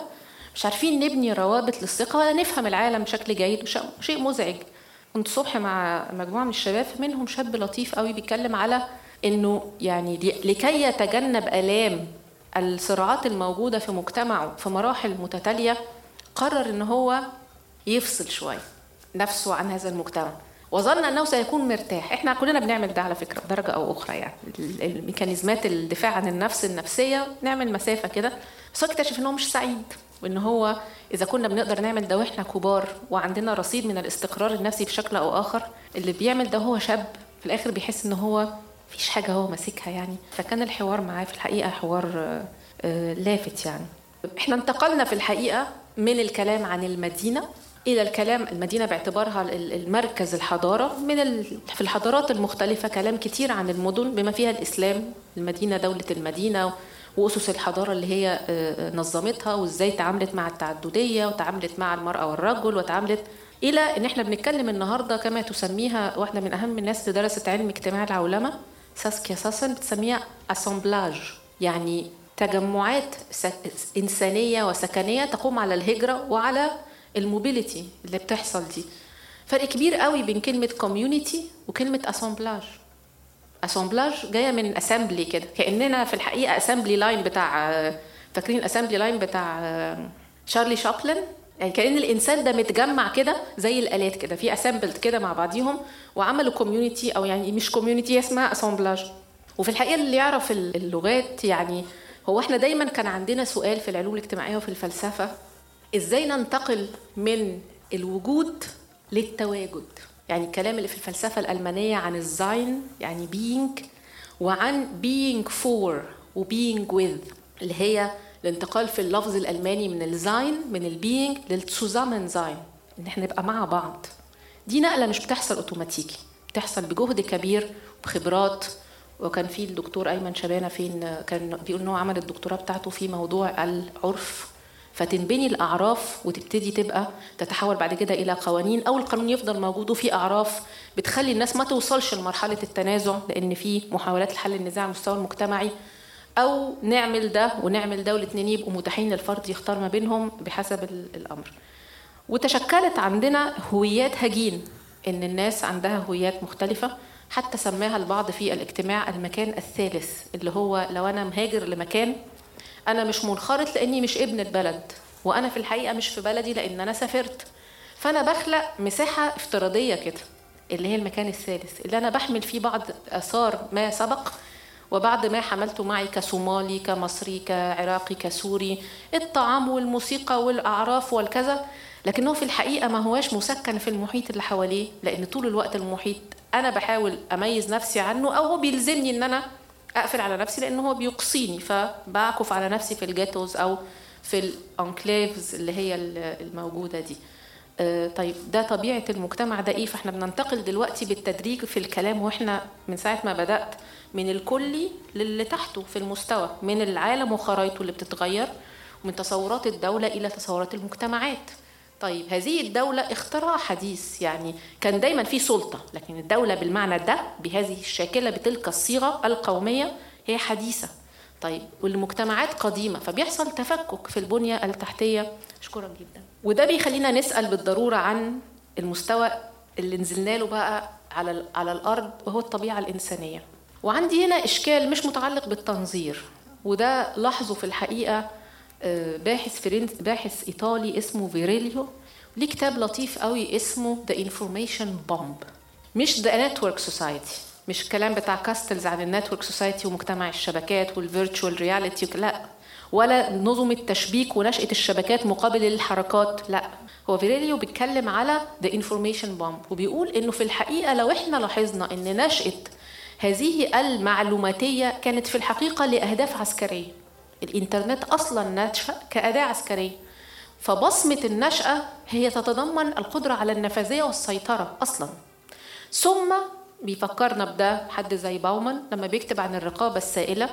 مش عارفين نبني روابط للثقة ولا نفهم العالم بشكل جيد شيء مزعج. كنت الصبح مع مجموعة من الشباب منهم شاب لطيف قوي بيتكلم على إنه يعني لكي يتجنب آلام الصراعات الموجودة في مجتمعه في مراحل متتالية قرر إن هو يفصل شوية نفسه عن هذا المجتمع. وظن أنه سيكون مرتاح. إحنا كلنا بنعمل ده على فكرة بدرجه أو أخرى يعني. الميكانيزمات الدفاع عن النفس النفسية نعمل مسافة كده. بس اكتشف ان هو مش سعيد وان هو إذا كنا بنقدر نعمل ده وإحنا كبار وعندنا رصيد من الاستقرار النفسي بشكل أو آخر اللي بيعمل ده هو شاب في الآخر بيحس ان هو مفيش حاجة هو ماسكها يعني. فكان الحوار معاه في الحقيقة حوار لافت يعني. إحنا انتقلنا في الحقيقة من الكلام عن المدينة إلى الكلام المدينة باعتبارها المركز الحضارة من في الحضارات المختلفة كلام كتير عن المدن بما فيها الإسلام المدينة دولة المدينة وأسس الحضارة اللي هي نظمتها وإزاي تعاملت مع التعددية وتعاملت مع المرأة والرجل وتعاملت إلى إن إحنا بنتكلم النهارده كما تسميها واحدة من أهم الناس اللي درست علم اجتماع العولمة ساسكيا ساسن بتسميها assemblage يعني تجمعات إنسانية وسكنية تقوم على الهجرة وعلى ال mobility اللي بتحصل دي. فرق كبير قوي بين كلمة community وكلمة assemblage assemblage جاية من assembly كده. كأننا في الحقيقة assembly line بتاع فاكرين ال assembly line بتاع شارلي شابلن يعني كأن الإنسان ده متجمع كده زي الآلات كده. في assembled كده مع بعضيهم وعملوا community أو يعني مش community اسمها assemblage وفي الحقيقة اللي يعرف اللغات يعني هو إحنا دايما كان عندنا سؤال في العلوم الاجتماعية وفي الفلسفة. إزاي ننتقل من الوجود للتواجد؟ يعني الكلام اللي في الفلسفة الألمانية عن ال Sein يعني being وعن being for و being with اللي هي الانتقال في اللفظ الألماني من ال Sein من ال being لل Zusammensein إن إحنا نبقى مع بعض. دي نقلة مش بتحصل أوتوماتيكي بتحصل بجهد كبير بخبرات. وكان في الدكتور أيمن شبانة فين كان بيقول إن هو عمل الدكتوراه بتاعته في موضوع العرف فتنبني الأعراف وتبتدي تبقى تتحول بعد كده إلى قوانين أو القانون يفضل موجود وفي أعراف بتخلي الناس ما توصلش لمرحلة التنازع لأن في محاولات لحل النزاع على المستوى المجتمعي أو نعمل ده ونعمل ده والاثنين يبقوا متاحين للفرد يختار ما بينهم بحسب الأمر. وتشكلت عندنا هويات هجين إن الناس عندها هويات مختلفة حتى سماها البعض في الاجتماع المكان الثالث اللي هو لو أنا مهاجر لمكان أنا مش منخرط لأني مش ابن البلد وأنا في الحقيقة مش في بلدي لأن أنا سافرت. فأنا بخلق مساحة افتراضية كده اللي هي المكان الثالث اللي أنا بحمل فيه بعض آثار ما سبق وبعد ما حملته معي كصومالي كمصري كعراقي كسوري الطعام والموسيقى والأعراف والكذا. لكنه في الحقيقة ما هواش مسكن في المحيط اللي حواليه لأن طول الوقت المحيط أنا بحاول أميز نفسي عنه أو هو بيلزمني إن أنا أقفل على نفسي لأن هو بيقصيني فبعكف على نفسي في ال ghettos أو في ال enclaves اللي هي الموجودة دي. آه، طيب ده طبيعة المجتمع ده إيه؟ فإحنا بننتقل دلوقتي بالتدريج في الكلام وإحنا من ساعة ما بدأت من الكلي للي تحته في المستوى من العالم وخرايطه اللي بتتغير ومن تصورات الدولة إلى تصورات المجتمعات. طيب هذه الدولة اختراع حديث يعني كان دايما في سلطة لكن الدولة بالمعنى ده بهذه الشاكلة بتلك الصيغة القومية هي حديثة. طيب والمجتمعات قديمة فبيحصل تفكك في البنية التحتية. شكرا جدا. وده بيخلينا نسأل بالضرورة عن المستوى اللي نزلنا له بقى على على الأرض وهو الطبيعة الإنسانية. وعندي هنا إشكال مش متعلق بالتنظير وده لاحظه في الحقيقة آه، باحث فرنس باحث إيطالي اسمه فيريليو. ليه كتاب لطيف قوي اسمه The Information Bomb مش The Network Society مش الكلام بتاع كاستلز عن ال network society ومجتمع الشبكات وال virtual reality لا ولا نظم التشبيك ونشأة الشبكات مقابل الحركات. لا هو فيريليو بيتكلم على The Information Bomb وبيقول إنه في الحقيقة لو إحنا لاحظنا إن نشأة هذه المعلوماتية كانت في الحقيقة لأهداف عسكرية. الإنترنت أصلا نشأ كأداة عسكرية. فبصمة النشأة هي تتضمن القدرة على النفاذية والسيطرة أصلا. ثم بيفكرنا بده حد زي باومان لما بيكتب عن الرقابة السائلة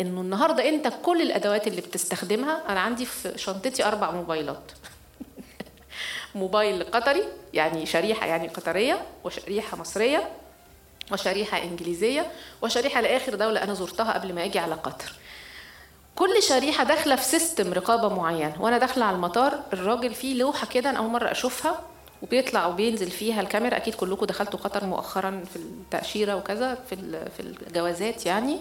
إنه النهارده أنت كل الأدوات اللي بتستخدمها أنا عندي في شنطتي أربع موبايلات. موبايل قطري يعني شريحة يعني قطرية وشريحة مصرية وشريحة إنجليزية وشريحة لآخر دولة أنا زرتها قبل ما أجي على قطر. كل شريحة داخلة في system رقابة معين وأنا داخلة على المطار الراجل فيه لوحة كده أنا أول مرة أشوفها وبيطلع وبينزل فيها الكاميرا. أكيد كلكم دخلتوا قطر مؤخرا في التأشيرة وكذا في في الجوازات يعني.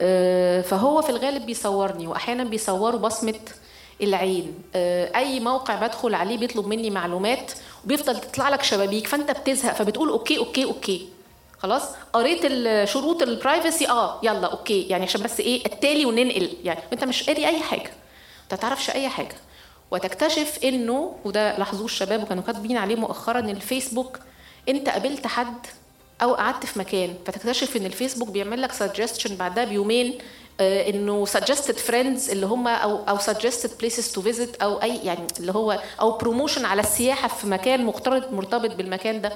آه، فهو في الغالب بيصورني واحيانا بيصوروا بصمة العين. آه، أي موقع بدخل عليه بيطلب مني معلومات وبيفضل تطلع لك شبابيك فأنت بتزهق فبتقول okay okay okay. خلاص؟ قريت شروط ال privacy آه يلا okay. يعني عشان بس إيه؟ التالي وننقل. يعني أنت مش قاري أي حاجة. أنت تعرفش أي حاجة. وتكتشف إنه وده لاحظوه الشباب وكانوا كاتبين عليه مؤخرا الفيسبوك أنت قابلت حد أو قعدت في مكان فتكتشف إن الفيسبوك بيعمل لك suggestion بعدها بيومين آه إنه suggested friends اللي هم أو أو suggested places to visit أو أي يعني اللي هو أو promotion على السياحة في مكان مرتبط بالمكان ده.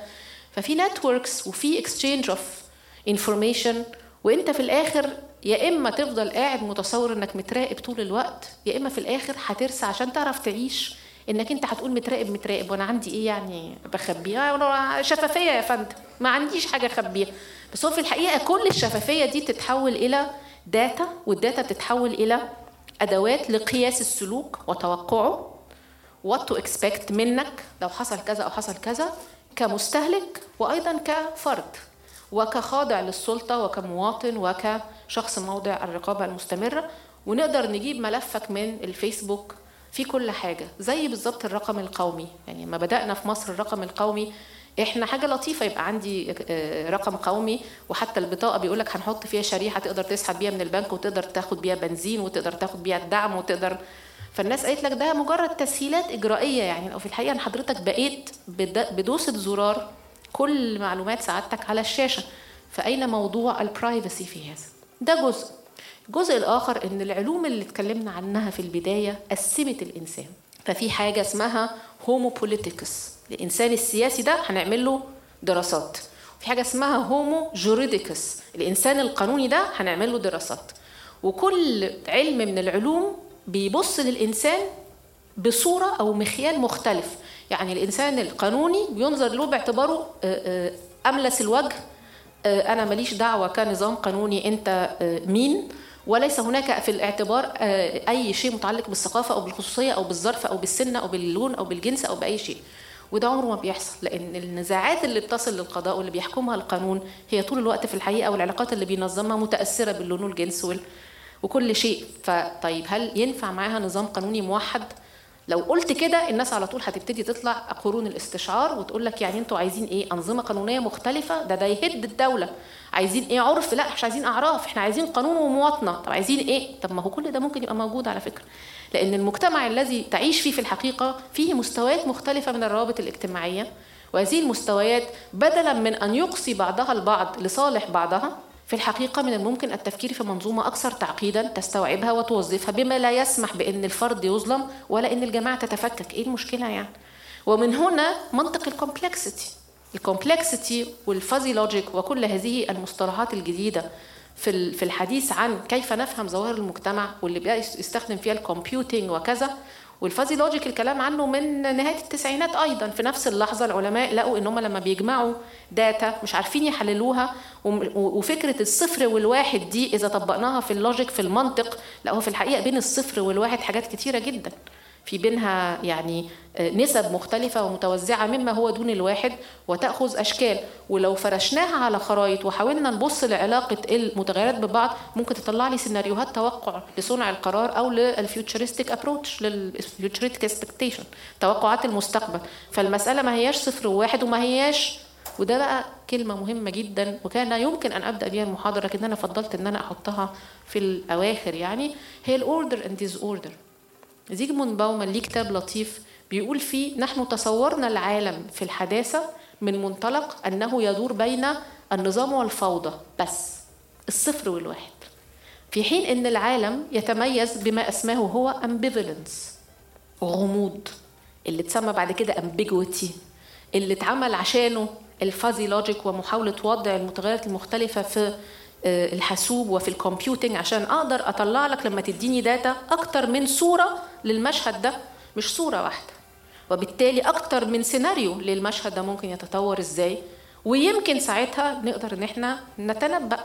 ففي networks وفي exchange of information وإنت في الآخر يا إما تفضل قاعد متصور إنك متراقب طول الوقت يا إما في الآخر هترسى عشان تعرف تعيش إنك إنت هتقول متراقب متراقب وأنا عندي إيه يعني بخبيها شفافية يا فندم ما عنديش حاجة أخبيها. بس هو في الحقيقة كل الشفافية دي تتحول إلى data وال data بتتحول إلى أدوات لقياس السلوك وتوقعه what to expect منك لو حصل كذا أو حصل كذا. كمستهلك وأيضا كفرد وكخاضع للسلطة وكمواطن وكشخص موضع الرقابة المستمرة. ونقدر نجيب ملفك من الفيسبوك في كل حاجة زي بالظبط الرقم القومي. يعني لما بدأنا في مصر الرقم القومي إحنا حاجة لطيفة يبقى عندي آه، رقم قومي وحتى البطاقة بيقول لك هنحط فيها شريحة تقدر تسحب بيها من البنك وتقدر تاخد بيها بنزين وتقدر تاخد بيها الدعم وتقدر. فالناس قالت لك ده مجرد تسهيلات إجرائية يعني. لو في الحقيقة حضرتك بقيت بدوسة زرار كل معلومات سعادتك على الشاشة. فأين موضوع ال privacy في هذا؟ ده جزء. الجزء الآخر إن العلوم اللي اتكلمنا عنها في البداية قسمت الإنسان. ففي حاجة اسمها homo politicus الإنسان السياسي ده هنعمل له دراسات. في حاجة اسمها homo juridicus الإنسان القانوني ده هنعمل له دراسات. وكل علم من العلوم بيبص للإنسان بصورة أو مخيال مختلف. يعني الإنسان القانوني بينظر له باعتباره آه، آه، أملس الوجه آه، أنا ماليش دعوة كنظام قانوني أنت مين؟ وليس هناك في الاعتبار أي شيء متعلق بالثقافة أو بالخصوصية أو بالظرف أو بالسن أو باللون أو بالجنس أو بأي شيء. وده عمره ما بيحصل لأن النزاعات اللي بتصل للقضاء واللي بيحكمها القانون هي طول الوقت في الحقيقة والعلاقات اللي بينظمها متأثرة باللون والجنس وكل شيء. فطيب هل ينفع معاها نظام قانوني موحد؟ لو قلت كده الناس على طول هتبتدي تطلع قرون الاستشعار وتقول لك يعني أنتوا عايزين إيه؟ أنظمة قانونية مختلفة؟ ده ده يهد الدولة. عايزين إيه عرف؟ لا مش عايزين أعراف. إحنا عايزين قانون ومواطنة. طب عايزين إيه؟ طب ما هو كل ده ممكن يبقى موجود على فكرة. لأن المجتمع الذي تعيش فيه في الحقيقة فيه مستويات مختلفة من الروابط الاجتماعية وهذه المستويات بدلا من أن يقصي بعضها البعض لصالح بعضها في الحقيقة من الممكن التفكير في منظومة أكثر تعقيدا تستوعبها وتوظفها بما لا يسمح بأن الفرد يظلم ولا أن الجماعة تتفكك. إيه المشكلة يعني؟ ومن هنا منطق ال complexity ال complexity وال fuzzy logic وكل هذه المصطلحات الجديدة في في الحديث عن كيف نفهم ظواهر المجتمع واللي بقى يستخدم فيها ال computing وكذا. وال fuzzy logic الكلام عنه من نهاية التسعينات أيضا. في نفس اللحظة العلماء لقوا إن هم لما بيجمعوا data مش عارفين يحللوها وفكرة الصفر والواحد دي إذا طبقناها في ال logic في المنطق هو في الحقيقة بين الصفر والواحد حاجات كتيرة جدا. في بينها يعني آه، نسب مختلفة ومتوزعة مما هو دون الواحد وتأخذ أشكال. ولو فرشناها على خرائط وحاولنا نبص لعلاقة المتغيرات ببعض ممكن تطلع لي سيناريوهات توقع لصنع القرار أو لل futuristic approach لل futuristic expectation توقعات المستقبل. فالمسألة ما هياش صفر وواحد وما هياش. وده بقى كلمة مهمة جدا وكان يمكن أن أبدأ بها المحاضرة لكن أنا فضلت أن أنا أحطها في الأواخر يعني. هي ال order and disorder زيجموند باومان ليه كتاب لطيف بيقول فيه نحن تصورنا العالم في الحداثة من منطلق أنه يدور بين النظام والفوضى بس الصفر والواحد. في حين أن العالم يتميز بما أسماه هو ambivalence غموض اللي اتسمى بعد كده ambiguity اللي اتعمل عشانه ال fuzzy logic ومحاولة وضع المتغيرات المختلفة في الحاسوب وفي ال computing عشان أقدر أطلع لك لما تديني data أكتر من صورة للمشهد ده مش صورة واحدة. وبالتالي أكتر من سيناريو للمشهد ده ممكن يتطور إزاي. ويمكن ساعتها نقدر إن إحنا نتنبأ.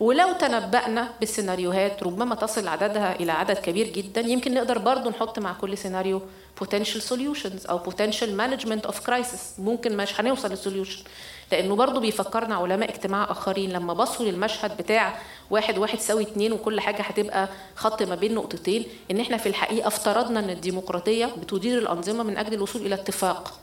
ولو تنبأنا بالسيناريوهات ربما تصل عددها إلى عدد كبير جدا. يمكن نقدر برضو نحط مع كل سيناريو potential solutions أو potential management of crisis. ممكن مش هنوصل لل solution لأنه برضو بيفكرنا علماء اجتماع آخرين. لما بصوا للمشهد بتاع واحد واحد ساوي اتنين وكل حاجة هتبقى خط ما بين نقطتين إن إحنا في الحقيقة افترضنا إن الديمقراطية بتدير الأنظمة من أجل الوصول إلى اتفاق.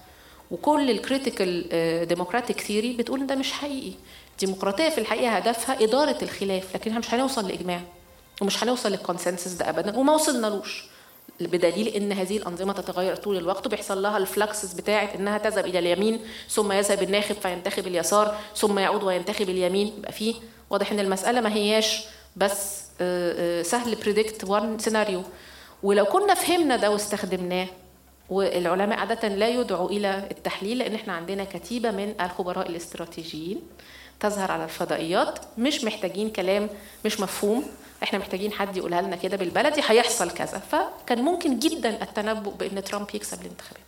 وكل ال critical democratic theory بتقول إن ده مش حقيقي. الديمقراطية في الحقيقة هدفها إدارة الخلاف لكن إحنا مش هنوصل لإجماع ومش هنوصل لل consensus ده ابدا وما وصلنالوش. بدليل إن هذه الأنظمة تتغير طول الوقت وبيحصل لها ال fluxes بتاعه إنها تذهب إلى اليمين ثم يذهب الناخب فينتخب اليسار ثم يعود وينتخب اليمين. يبقى فيه واضح إن المسألة ما هياش بس آه، آه، سهل predict one scenario ولو كنا فهمنا ده واستخدمناه والعلماء عادة لا يدعوا إلى التحليل لأن إحنا عندنا كتيبة من الخبراء الاستراتيجيين تظهر على الفضائيات مش محتاجين كلام مش مفهوم. إحنا محتاجين حد يقولها لنا كده بالبلدي هيحصل كذا. فكان ممكن جدا التنبؤ بإن ترامب يكسب الانتخابات.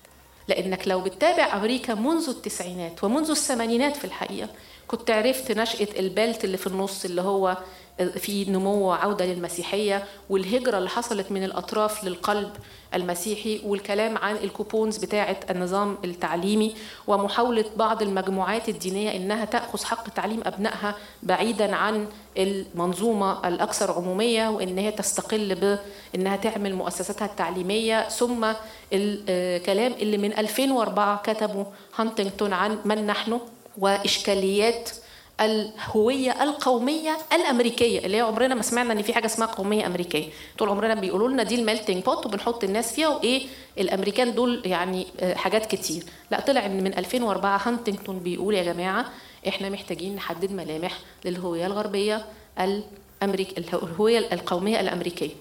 لأنك لو بتتابع أمريكا منذ التسعينات ومنذ الثمانينات في الحقيقة كنت عرفت نشأة البلت اللي في النص اللي هو في نمو وعودة للمسيحية والهجرة اللي حصلت من الأطراف للقلب المسيحي والكلام عن الكوبونز بتاعة النظام التعليمي ومحاولة بعض المجموعات الدينية إنها تأخذ حق تعليم أبنائها بعيدا عن المنظومة الأكثر عمومية وإن هي تستقل بإنها تعمل مؤسساتها التعليمية. ثم الكلام اللي من 2004 كتبه هانتنغتون عن من نحن وإشكاليات الهوية القومية الأمريكية اللي هي عمرنا ما سمعنا إن في حاجة اسمها قومية أمريكية. طول عمرنا بيقولوا لنا دي ال melting pot وبنحط الناس فيها وإيه الأمريكان دول يعني آه، حاجات كتير. لا طلع إن من 2004 هانتنجتون بيقول يا جماعة إحنا محتاجين نحدد ملامح للهوية الغربية الامريك الهوية القومية الأمريكية.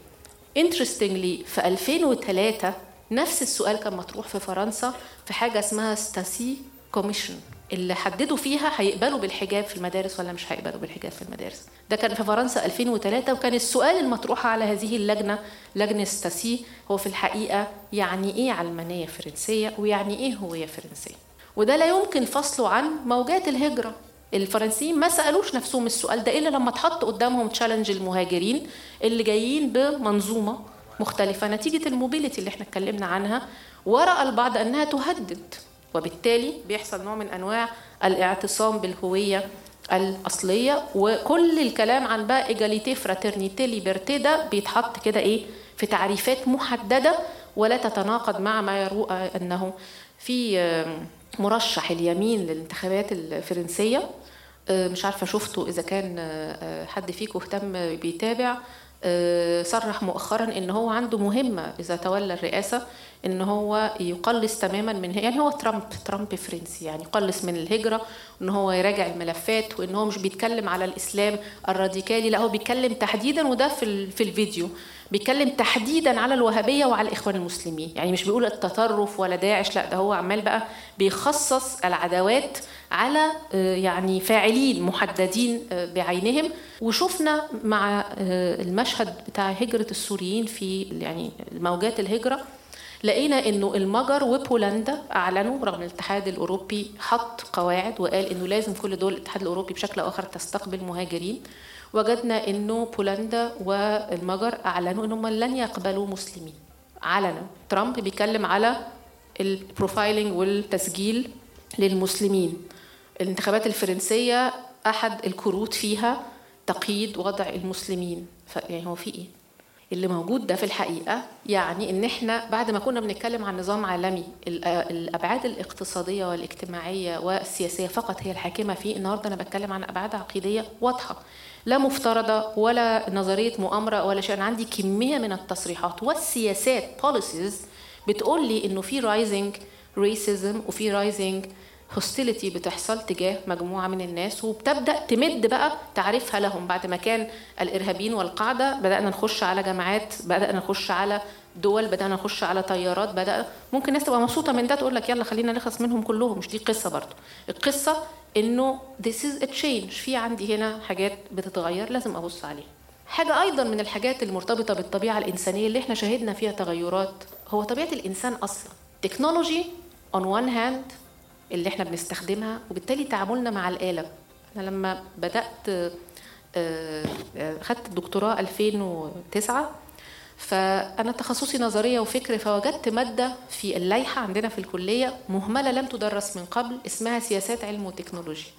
interestingly في 2003 نفس السؤال كان مطروح في فرنسا في حاجة اسمها ستاسي commission اللي حددوا فيها هيقبلوا بالحجاب في المدارس ولا مش هيقبلوا بالحجاب في المدارس. ده كان في فرنسا 2003 وكان السؤال المطروح على هذه اللجنة لجنة ستاسي هو في الحقيقة يعني إيه علمانية فرنسية ويعني إيه هوية فرنسية؟ وده لا يمكن فصله عن موجات الهجرة. الفرنسيين ما سألوش نفسهم السؤال ده إلا لما اتحط قدامهم challenge المهاجرين اللي جايين بمنظومة مختلفة نتيجة ال mobility اللي إحنا اتكلمنا عنها ورأى البعض أنها تهدد. وبالتالي بيحصل نوع من أنواع الاعتصام بالهوية الأصلية وكل الكلام عن بقى égalité fraternité liberté ده بيتحط كده إيه؟ في تعريفات محددة ولا تتناقض مع ما يروى أنه في مرشح اليمين للانتخابات الفرنسية مش عارفة شفته إذا كان حد فيكم اهتم بيتابع آه، صرح مؤخرا إن هو عنده مهمة إذا تولى الرئاسة إن هو يقلص تماما من يعني هو ترامب ترامب فرنسي يعني يقلص من الهجرة وان هو يراجع الملفات وإن هو مش بيتكلم على الإسلام الراديكالي لا هو بيتكلم تحديدا وده في في الفيديو بيتكلم تحديدا على الوهابية وعلى الإخوان المسلمين يعني مش بيقول التطرف ولا داعش لا ده هو عمال بقى بيخصص العداوات على آه، يعني فاعلين محددين آه، بعينهم. وشفنا مع آه، المشهد بتاع هجرة السوريين في يعني موجات الهجرة لقينا إنه المجر وبولندا أعلنوا رغم الاتحاد الأوروبي حط قواعد وقال إنه لازم كل دول الاتحاد الأوروبي بشكل أو آخر تستقبل مهاجرين. وجدنا إنه بولندا والمجر أعلنوا إنهم لن يقبلوا مسلمين. علنا. ترامب بيتكلم على البروفايلنج والتسجيل للمسلمين. الانتخابات الفرنسية أحد الكروت فيها تقييد وضع المسلمين. يعني هو في إيه؟ اللي موجود ده في الحقيقة يعني إن إحنا بعد ما كنا بنتكلم عن نظام عالمي الأبعاد الاقتصادية والاجتماعية والسياسية فقط هي الحاكمة فيه. النهارده أنا بتكلم عن أبعاد عقيدية واضحة لا مفترضة ولا نظرية مؤامرة ولا شيء. أنا عندي كمية من التصريحات والسياسات policies بتقول لي إنه في rising racism وفي rising hostility بتحصل تجاه مجموعة من الناس وبتبدأ تمد بقى تعريفها لهم. بعد ما كان الإرهابيين والقاعدة بدأنا نخش على جماعات بدأنا نخش على دول بدأنا نخش على طيارات بدأ ممكن الناس تبقى مبسوطة من ده تقول لك يلا خلينا نخلص منهم كلهم. مش دي قصة برضه. القصة إنه this is a change. في عندي هنا حاجات بتتغير لازم أبص عليها. حاجة أيضا من الحاجات المرتبطة بالطبيعة الإنسانية اللي إحنا شاهدنا فيها تغيرات هو طبيعة الإنسان أصلا. تكنولوجي on one hand اللي إحنا بنستخدمها وبالتالي تعاملنا مع الآلة. أنا لما بدأت آه، آه، خدت الدكتوراه 2009 فأنا تخصصي نظرية وفكر فوجدت مادة في اللائحة عندنا في الكلية مهملة لم تدرس من قبل اسمها سياسات علم وتكنولوجيا.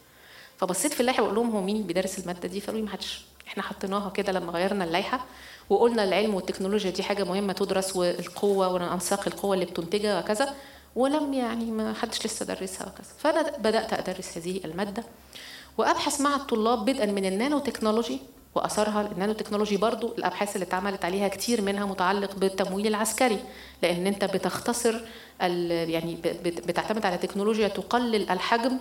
فبصيت في اللائحة وأقول لهم هو مين بيدرس المادة دي؟ فقالوا لي محدش. إحنا حطيناها كده لما غيرنا اللائحة وقلنا العلم والتكنولوجيا دي حاجة مهمة تدرس والقوة وأنساق القوة اللي بتنتجها وكذا ولم يعني ما حدش لسه درسها وكذا. فأنا بدأت أدرس هذه المادة وأبحث مع الطلاب بدءا من النانو تكنولوجي وأثرها النانو تكنولوجي برضو الأبحاث اللي اتعملت عليها كتير منها متعلق بالتمويل العسكري لأن أنت بتختصر يعني بتعتمد على تكنولوجيا تقلل الحجم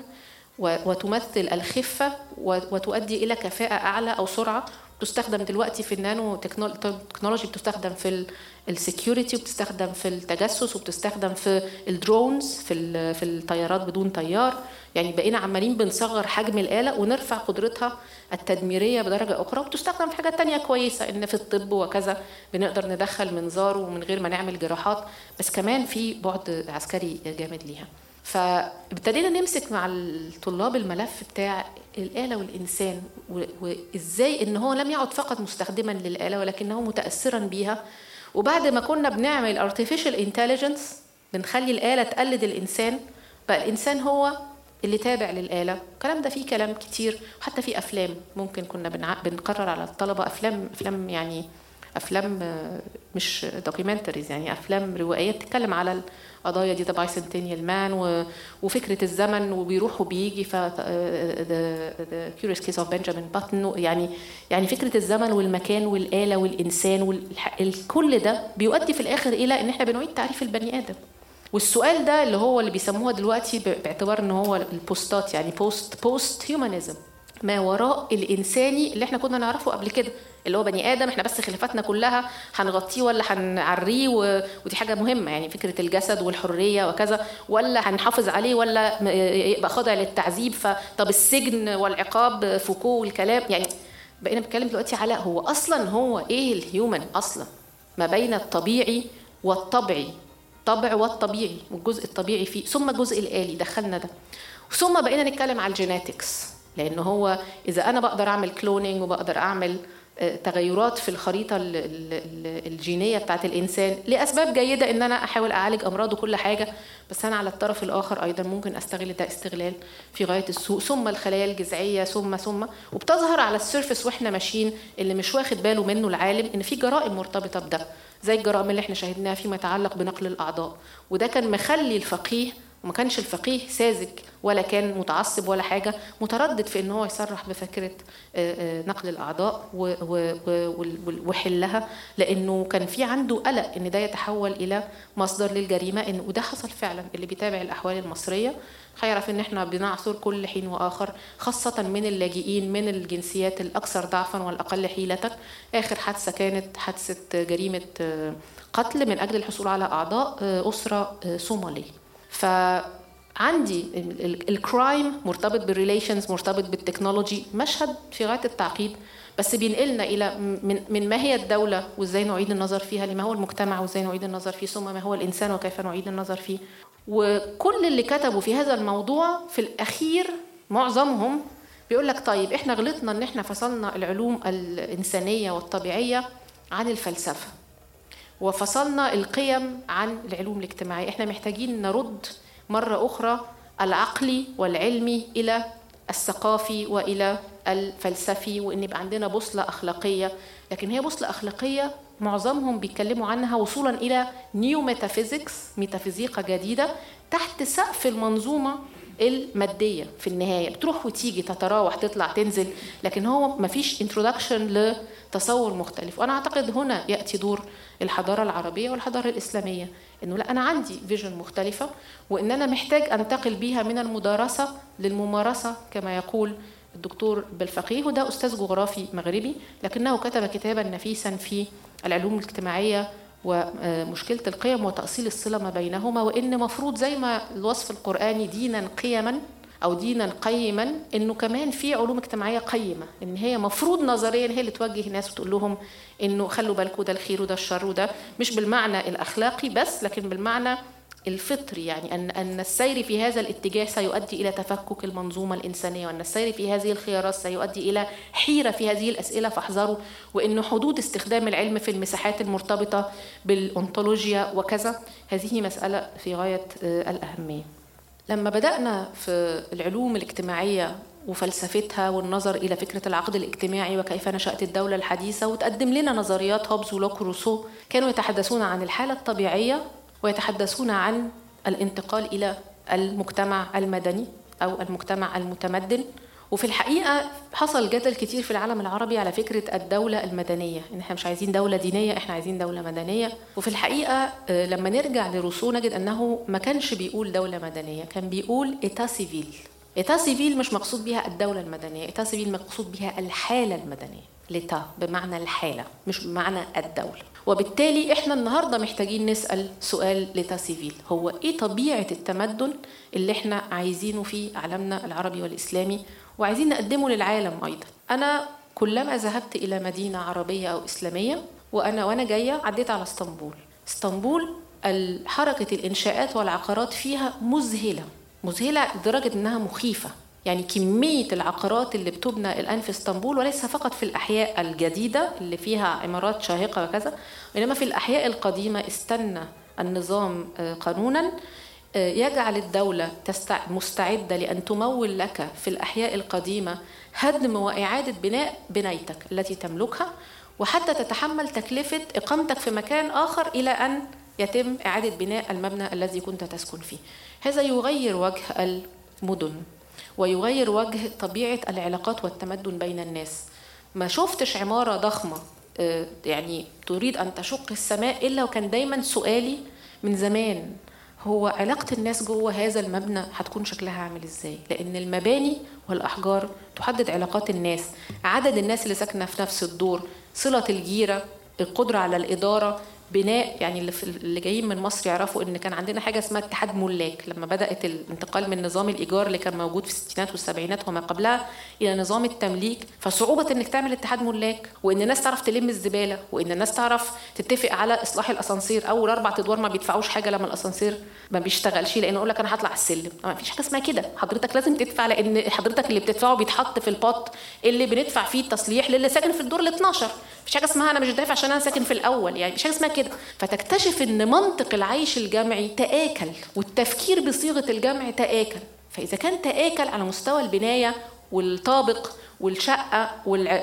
وتمثل الخفة وتؤدي إلى كفاءة أعلى أو سرعة تستخدم دلوقتي في النانو تكنولوجي بتستخدم في ال security وبتستخدم في التجسس وبتستخدم في ال drones في في الطيارات بدون طيار. يعني بقينا عمالين بنصغر حجم الآلة ونرفع قدرتها التدميرية بدرجة أخرى وبتستخدم في حاجات تانية كويسة إن في الطب وكذا. بنقدر ندخل منظار ومن غير ما نعمل جراحات. بس كمان في بعد عسكري جامد ليها. فابتدينا نمسك مع الطلاب الملف بتاع الآلة والإنسان وإزاي إن هو لم يعد فقط مستخدما للآلة ولكنه متأثرا بيها. وبعد ما كنا بنعمل artificial intelligence بنخلي الآلة تقلد الإنسان بقى الإنسان هو اللي تابع للآلة. الكلام ده فيه كلام كتير وحتى في أفلام. ممكن كنا بنقرر على الطلبة أفلام أفلام يعني أفلام آه، مش documentaries يعني أفلام روائيات تتكلم على القضايا دي The Centennial Man وفكرة الزمن وبيروح وبيجي ف The Curious Case of Benjamin Button يعني يعني فكرة الزمن والمكان والآلة والإنسان كل ده بيؤدي في الآخر إلى إن إحنا بنعيد تعريف البني آدم. والسؤال ده اللي هو اللي بيسموها دلوقتي باعتبار إن هو ال posts يعني post post humanism ما وراء الإنساني اللي إحنا كنا نعرفه قبل كده اللي هو بني آدم إحنا بس خلافاتنا كلها هنغطيه ولا هنعريه و... ودي حاجة مهمة يعني فكرة الجسد والحرية وكذا ولا هنحافظ عليه ولا يبقى خاضع للتعذيب فطب السجن والعقاب فوكو والكلام يعني بقينا بنتكلم دلوقتي على هو أصلا هو إيه الهيومن أصلا؟ ما بين الطبيعي والطبعي الطبع والطبيعي والجزء الطبيعي فيه ثم الجزء الآلي دخلنا ده. ثم بقينا نتكلم على ال genetics لأن هو إذا أنا بقدر أعمل cloning وبقدر أعمل آه، تغيرات في الخريطة الجينية بتاعت الإنسان لأسباب جيدة إن أنا أحاول أعالج أمراض وكل حاجة بس أنا على الطرف الآخر أيضا ممكن أستغل ده استغلال في غاية السوء ثم الخلايا الجذعية ثم ثم وبتظهر على ال surface وإحنا ماشيين اللي مش واخد باله منه العالم إن في جرائم مرتبطة بده زي الجرائم اللي إحنا شاهدناها فيما يتعلق بنقل الأعضاء وده كان مخلي الفقيه وما كانش الفقيه ساذج ولا كان متعصب ولا حاجة متردد في إن هو يصرح بفكرة آه، آه، نقل الأعضاء وحلها لأنه كان في عنده قلق إن ده يتحول إلى مصدر للجريمة إن وده حصل فعلا اللي بيتابع الأحوال المصرية هيعرف إن إحنا بنعثر كل حين وآخر خاصة من اللاجئين من الجنسيات الأكثر ضعفا والأقل حيله آخر حادثة كانت حادثة جريمة آه، قتل من أجل الحصول على أعضاء أسرة صومالية. فعندي ال crime مرتبط بال relations مرتبط بال technology مشهد في غاية التعقيد بس بينقلنا إلى من, من ما هي الدولة وإزاي نعيد النظر فيها لما هو المجتمع وإزاي نعيد النظر فيه ثم ما هو الإنسان وكيف نعيد النظر فيه. وكل اللي كتبوا في هذا الموضوع في الأخير معظمهم بيقول لك طيب إحنا غلطنا إن إحنا فصلنا العلوم الإنسانية والطبيعية عن الفلسفة. وفصلنا القيم عن العلوم الاجتماعية. إحنا محتاجين نرد مرة أخرى العقلي والعلمي إلى الثقافي وإلى الفلسفي وإن يبقى عندنا بوصلة أخلاقية. لكن هي بوصلة أخلاقية معظمهم بيتكلموا عنها وصولا إلى new metaphysics ميتافيزيقا جديدة تحت سقف المنظومة المادية في النهاية. بتروح وتيجي تتراوح تطلع تنزل لكن هو مفيش introduction لتصور مختلف. وأنا أعتقد هنا يأتي دور الحضارة العربية والحضارة الإسلامية إنه لا أنا عندي vision مختلفة وإن أنا محتاج أنتقل بيها من المدارسة للممارسة كما يقول الدكتور بلفقيه وده أستاذ جغرافي مغربي لكنه كتب كتابا نفيسا في العلوم الاجتماعية ومشكلة القيم وتأصيل الصلة ما بينهما وإن مفروض زي ما الوصف القرآني دينا قيما أو دينا قيما إنه كمان في علوم اجتماعية قيمة إن هي مفروض نظريا هي اللي توجه الناس وتقول لهم إنه خلوا بالكم ده الخير وده الشر وده مش بالمعنى الأخلاقي بس لكن بالمعنى الفطري يعني أن أن السير في هذا الاتجاه سيؤدي إلى تفكك المنظومة الإنسانية وأن السير في هذه الخيارات سيؤدي إلى حيرة في هذه الأسئلة فاحذروا. وأن حدود استخدام العلم في المساحات المرتبطة بالأنطولوجيا وكذا هذه مسألة في غاية آه، الأهمية. لما بدأنا في العلوم الاجتماعية وفلسفتها والنظر إلى فكرة العقد الاجتماعي وكيف نشأت الدولة الحديثة وتقدم لنا نظريات هوبز ولوك وروسو كانوا يتحدثون عن الحالة الطبيعية ويتحدثون عن الانتقال إلى المجتمع المدني أو المجتمع المتمدن. وفي الحقيقة حصل جدل كتير في العالم العربي على فكرة الدولة المدنية إن إحنا مش عايزين دولة دينية إحنا عايزين دولة مدنية. وفي الحقيقة آه، لما نرجع لروسو نجد أنه ما كانش بيقول دولة مدنية كان بيقول état civil. état civil مش مقصود بها الدولة المدنية état civil مقصود بها الحالة المدنية. l'état بمعنى الحالة مش بمعنى الدولة. وبالتالي إحنا النهارده محتاجين نسأل سؤال l'état civil. هو إيه طبيعة التمدن اللي إحنا عايزينه في عالمنا العربي والإسلامي وعايزين نقدمه للعالم أيضا؟ أنا كلما ذهبت إلى مدينة عربية أو إسلامية وأنا وأنا جاية عديت على إسطنبول. إسطنبول حركه الإنشاءات والعقارات فيها مذهلة مذهلة لدرجة إنها مخيفة. يعني كمية العقارات اللي بتبنى الآن في اسطنبول وليس فقط في الأحياء الجديدة اللي فيها عمارات شاهقة وكذا وإنما في الأحياء القديمة استنى النظام آه، قانونا آه، يجعل الدولة مستعدة لأن تمول لك في الأحياء القديمة هدم وإعادة بناء بنايتك التي تملكها وحتى تتحمل تكلفة إقامتك في مكان آخر إلى أن يتم إعادة بناء المبنى الذي كنت تسكن فيه. هذا يغير وجه المدن. ويغير وجه طبيعة العلاقات والتمدن بين الناس. ما شفتش عمارة ضخمة آه، يعني تريد أن تشق السماء إلا وكان دايما سؤالي من زمان هو علاقة الناس جوه هذا المبنى هتكون شكلها عامل إزاي؟ لأن المباني والأحجار تحدد علاقات الناس عدد الناس اللي ساكنة في نفس الدور صلة الجيرة القدرة على الإدارة بناء يعني اللي, اللي جايين من مصر يعرفوا إن كان عندنا حاجة اسمها اتحاد ملاك لما بدأت الانتقال من نظام الإيجار اللي كان موجود في الستينات والسبعينات وما قبلها إلى نظام التمليك فصعوبة إنك تعمل اتحاد ملاك وإن الناس تعرف تلم الزبالة وإن الناس تعرف تتفق على إصلاح الأسانسير أول أربع أدوار ما بيدفعوش حاجة لما الأسانسير ما بيشتغلش لأن أقول لك أنا هطلع السلم. ما فيش حاجة اسمها كده. حضرتك لازم تدفع لأن حضرتك اللي بتدفعه بيتحط في البوت اللي بندفع فيه التصليح للي ساكن في الدور ال 12 مفيش حاجة اسمها أنا مش دافع عشان أنا ساكن في الأول يعني مش حاجة اسمها كده. فتكتشف إن منطق العيش الجمعي تآكل والتفكير بصيغة الجمع تآكل. فإذا كان تآكل على مستوى البناية والطابق والشقة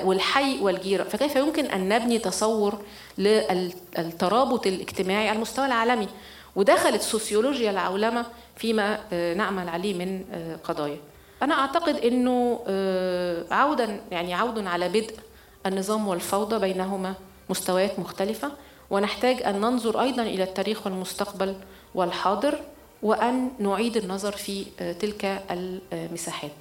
والحي والجيرة فكيف يمكن أن نبني تصور للترابط الاجتماعي على المستوى العالمي؟ ودخلت سوسيولوجيا العولمة فيما آه، نعمل عليه من آه، قضايا. أنا أعتقد أنه آه، عودا يعني عود على بدء النظام والفوضى بينهما مستويات مختلفة. ونحتاج أن ننظر أيضا إلى التاريخ والمستقبل والحاضر وأن نعيد النظر في تلك المساحات.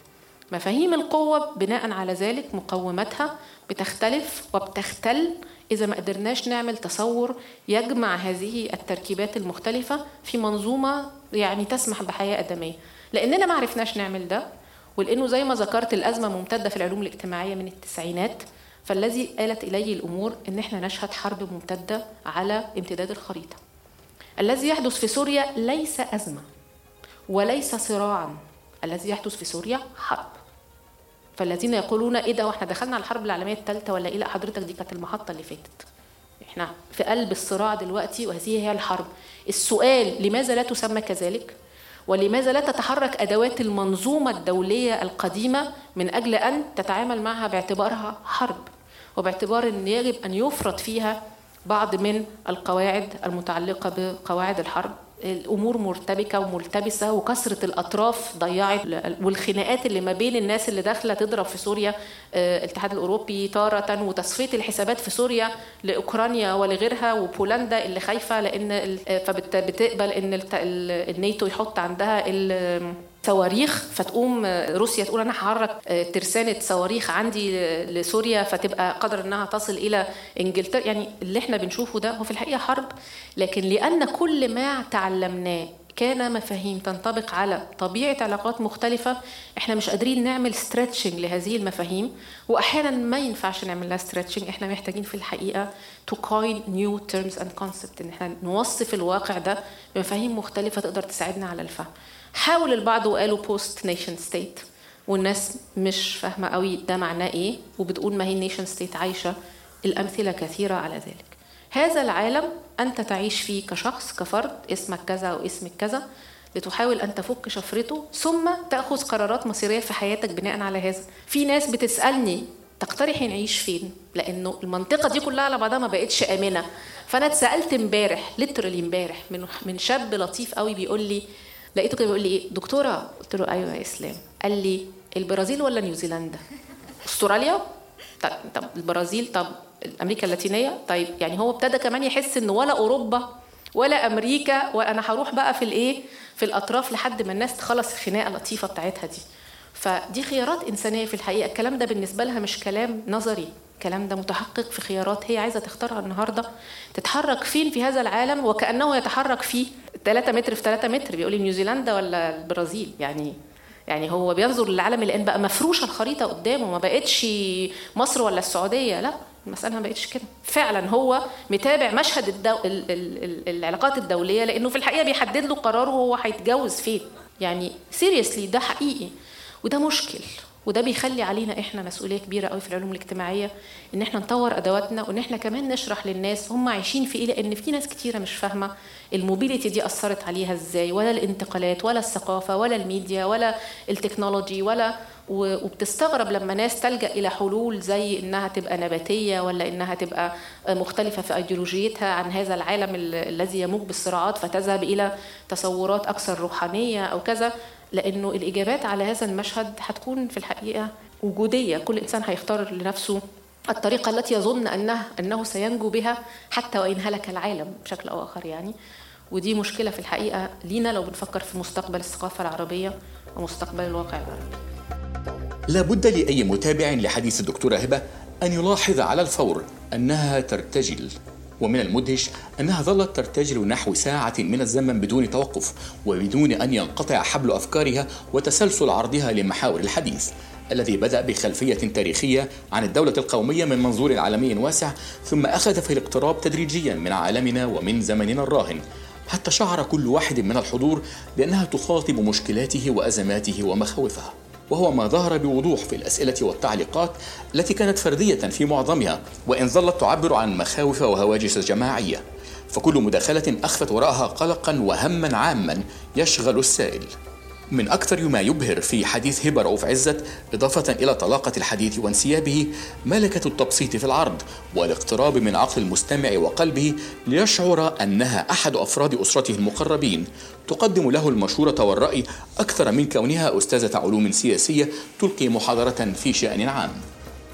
مفاهيم القوة بناء على ذلك مقوماتها بتختلف وبتختل. إذا ما قدرناش نعمل تصور يجمع هذه التركيبات المختلفة في منظومة يعني تسمح بحياة آدمية. لأننا ما عرفناش نعمل ده ولأنه زي ما ذكرت الأزمة ممتدة في العلوم الاجتماعية من التسعينات فالذي آلت إليه الأمور أن إحنا نشهد حرب ممتدة على امتداد الخريطة. الذي يحدث في سوريا ليس أزمة وليس صراعا. الذي يحدث في سوريا حرب. فالذين يقولون إيه ده وإحنا دخلنا على الحرب العالمية الثالثة ولا إيه؟ لأ حضرتك دي كانت المحطة اللي فاتت. إحنا في قلب الصراع دلوقتي وهذه هي الحرب. السؤال لماذا لا تسمى كذلك؟ ولماذا لا تتحرك أدوات المنظومة الدولية القديمة من أجل أن تتعامل معها باعتبارها حرب وباعتبار إن يجب أن يفرض فيها بعض من القواعد المتعلقة بقواعد الحرب؟ الأمور مرتبكة وملتبسة وكثرة الأطراف ضيعت. والخناقات اللي ما بين الناس اللي داخلة تضرب في سوريا آه، الاتحاد الأوروبي تاره وتصفية الحسابات في سوريا لأوكرانيا ولغيرها وبولندا اللي خايفة لأن فبتقبل إن الناتو يحط عندها صواريخ فتقوم روسيا تقول أنا هحرك ترسانة صواريخ عندي لسوريا فتبقى قادره إنها تصل إلى إنجلترا. يعني اللي إحنا بنشوفه ده هو في الحقيقة حرب. لكن لأن كل ما تعلمناه كان مفاهيم تنطبق على طبيعة علاقات مختلفة إحنا مش قادرين نعمل stretching لهذه المفاهيم. واحيانا ما ينفعش نعمل لها stretching إحنا محتاجين في الحقيقة to coin new terms and concept إن إحنا نوصف الواقع ده بمفاهيم مختلفة تقدر تساعدنا على الفهم. حاول البعض وقالوا post nation state والناس مش فاهمة قوي ده معناه إيه وبتقول ما هي ال nation state عايشة. الأمثلة كثيرة على ذلك. هذا العالم أنت تعيش فيه كشخص كفرد اسمك كذا واسمك كذا لتحاول أن تفك شفرته ثم تأخذ قرارات مصيرية في حياتك بناء على هذا. في ناس بتسألني تقترحي نعيش فين؟ لأنه المنطقة دي كلها على بعضها ما بقتش آمنة. فأنا اتسألت امبارح ليترالي امبارح من من شاب لطيف قوي بيقول لي لقيته كده بيقول لي إيه؟ دكتورة. قلت له أيوه يا إسلام. قال لي البرازيل ولا نيوزيلندا؟ أستراليا؟ طب طب البرازيل طب أمريكا اللاتينية؟ طيب يعني هو ابتدى كمان يحس إن ولا أوروبا ولا أمريكا وأنا هروح بقى في الإيه؟ في الأطراف لحد ما الناس تخلص الخناقة اللطيفة بتاعتها دي. فدي خيارات إنسانية في الحقيقة. الكلام ده بالنسبة لها مش كلام نظري. الكلام ده متحقق في خيارات هي عايزة تختارها النهارده. تتحرك فين في هذا العالم؟ وكأنه يتحرك في 3 متر في 3 متر. بيقول لي نيوزيلندا ولا البرازيل؟ يعني يعني هو بينظر للعالم الان بقى مفروشة الخريطة قدامه ما بقتش مصر ولا السعودية. لا المسألة ما بقتش كده. فعلا هو متابع مشهد الدو... ال... ال... ال... العلاقات الدولية لأنه في الحقيقة بيحدد له قراره هو هيتجوز فين. يعني سيريسلي ده حقيقي. وده مشكل. وده بيخلي علينا إحنا مسؤولية كبيرة قوي في العلوم الاجتماعية إن إحنا نطور أدواتنا وإن إحنا كمان نشرح للناس هم عايشين في إيه لأن في ناس كتيرة مش فاهمة ال mobility دي أثرت عليها إزاي ولا الانتقالات ولا الثقافة ولا الميديا ولا ال technology ولا وبتستغرب لما ناس تلجأ إلى حلول زي إنها تبقى نباتية ولا إنها تبقى مختلفة في ايديولوجيتها عن هذا العالم الذي يموج بالصراعات فتذهب إلى تصورات أكثر روحانية أو كذا. لأنه الإجابات على هذا المشهد هتكون في الحقيقة وجودية. كل إنسان هيختار لنفسه الطريقة التي يظن انه أنه سينجو بها حتى وإن هلك العالم بشكل أو آخر يعني. ودي مشكلة في الحقيقة لينا لو بنفكر في مستقبل الثقافة العربية ومستقبل الواقع العربي. لا بد لأي متابع لحديث الدكتورة هبة أن يلاحظ على الفور أنها ترتجل. ومن المدهش أنها ظلت ترتجل نحو ساعة من الزمن بدون توقف وبدون أن ينقطع حبل أفكارها وتسلسل عرضها لمحاور الحديث الذي بدأ بخلفية تاريخية عن الدولة القومية من منظور عالمي واسع ثم أخذ في الاقتراب تدريجيا من عالمنا ومن زمننا الراهن. حتى شعر كل واحد من الحضور بأنها تخاطب مشكلاته وأزماته ومخاوفها. وهو ما ظهر بوضوح في الأسئلة والتعليقات التي كانت فردية في معظمها وإن ظلت تعبر عن مخاوف وهواجس جماعية. فكل مداخلة أخفت وراءها قلقا وهما عاما يشغل السائل. من أكثر ما يبهر في حديث هبة رؤوف عزت إضافة إلى طلاقة الحديث وانسيابه ملكة التبسيط في العرض والاقتراب من عقل المستمع وقلبه ليشعر أنها أحد أفراد أسرته المقربين. تقدم له المشورة والرأي أكثر من كونها أستاذة علوم سياسية تلقي محاضرة في شأن عام.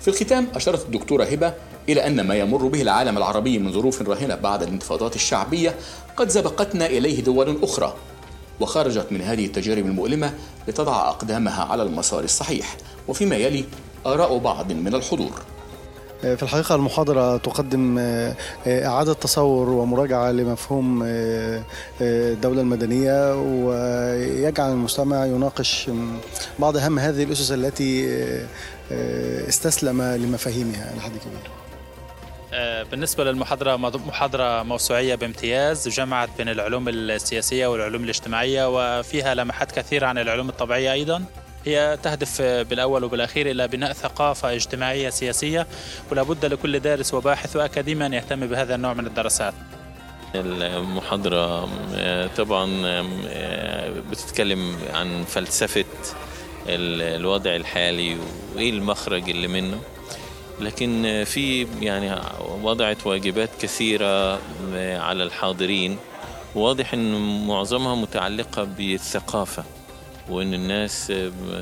في الختام أشارت الدكتورة هبة إلى أن ما يمر به العالم العربي من ظروف راهنة بعد الانتفاضات الشعبية قد سبقتنا إليه دول أخرى. وخرجت من هذه التجارب المؤلمة لتضع أقدامها على المسار الصحيح. وفيما يلي آراء بعض من الحضور. في الحقيقة المحاضرة تقدم إعادة تصور ومراجعة لمفهوم الدولة المدنية ويجعل المستمع يناقش بعض أهم هذه الأسس التي استسلم لمفاهيمها. لحد كبير. بالنسبة للمحاضرة محاضرة موسوعية بامتياز جمعت بين العلوم السياسية والعلوم الاجتماعية وفيها لمحات كثيرة عن العلوم الطبيعية أيضا. هي تهدف بالأول وبالأخير إلى بناء ثقافة اجتماعية سياسية ولا بد لكل دارس وباحث وأكاديمي أن يهتم بهذا النوع من الدراسات. المحاضرة طبعا بتتكلم عن فلسفة الوضع الحالي وإيه المخرج اللي منه. لكن في يعني وضعت واجبات كثيرة على الحاضرين. واضح أن معظمها متعلقة بالثقافة وأن الناس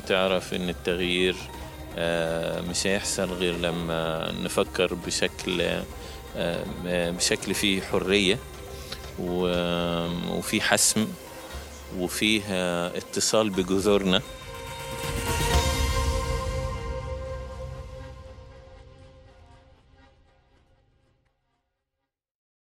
تعرف أن التغيير مش هيحصل غير لما نفكر بشكل بشكل فيه حرية وفي حسم وفيه اتصال بجذورنا.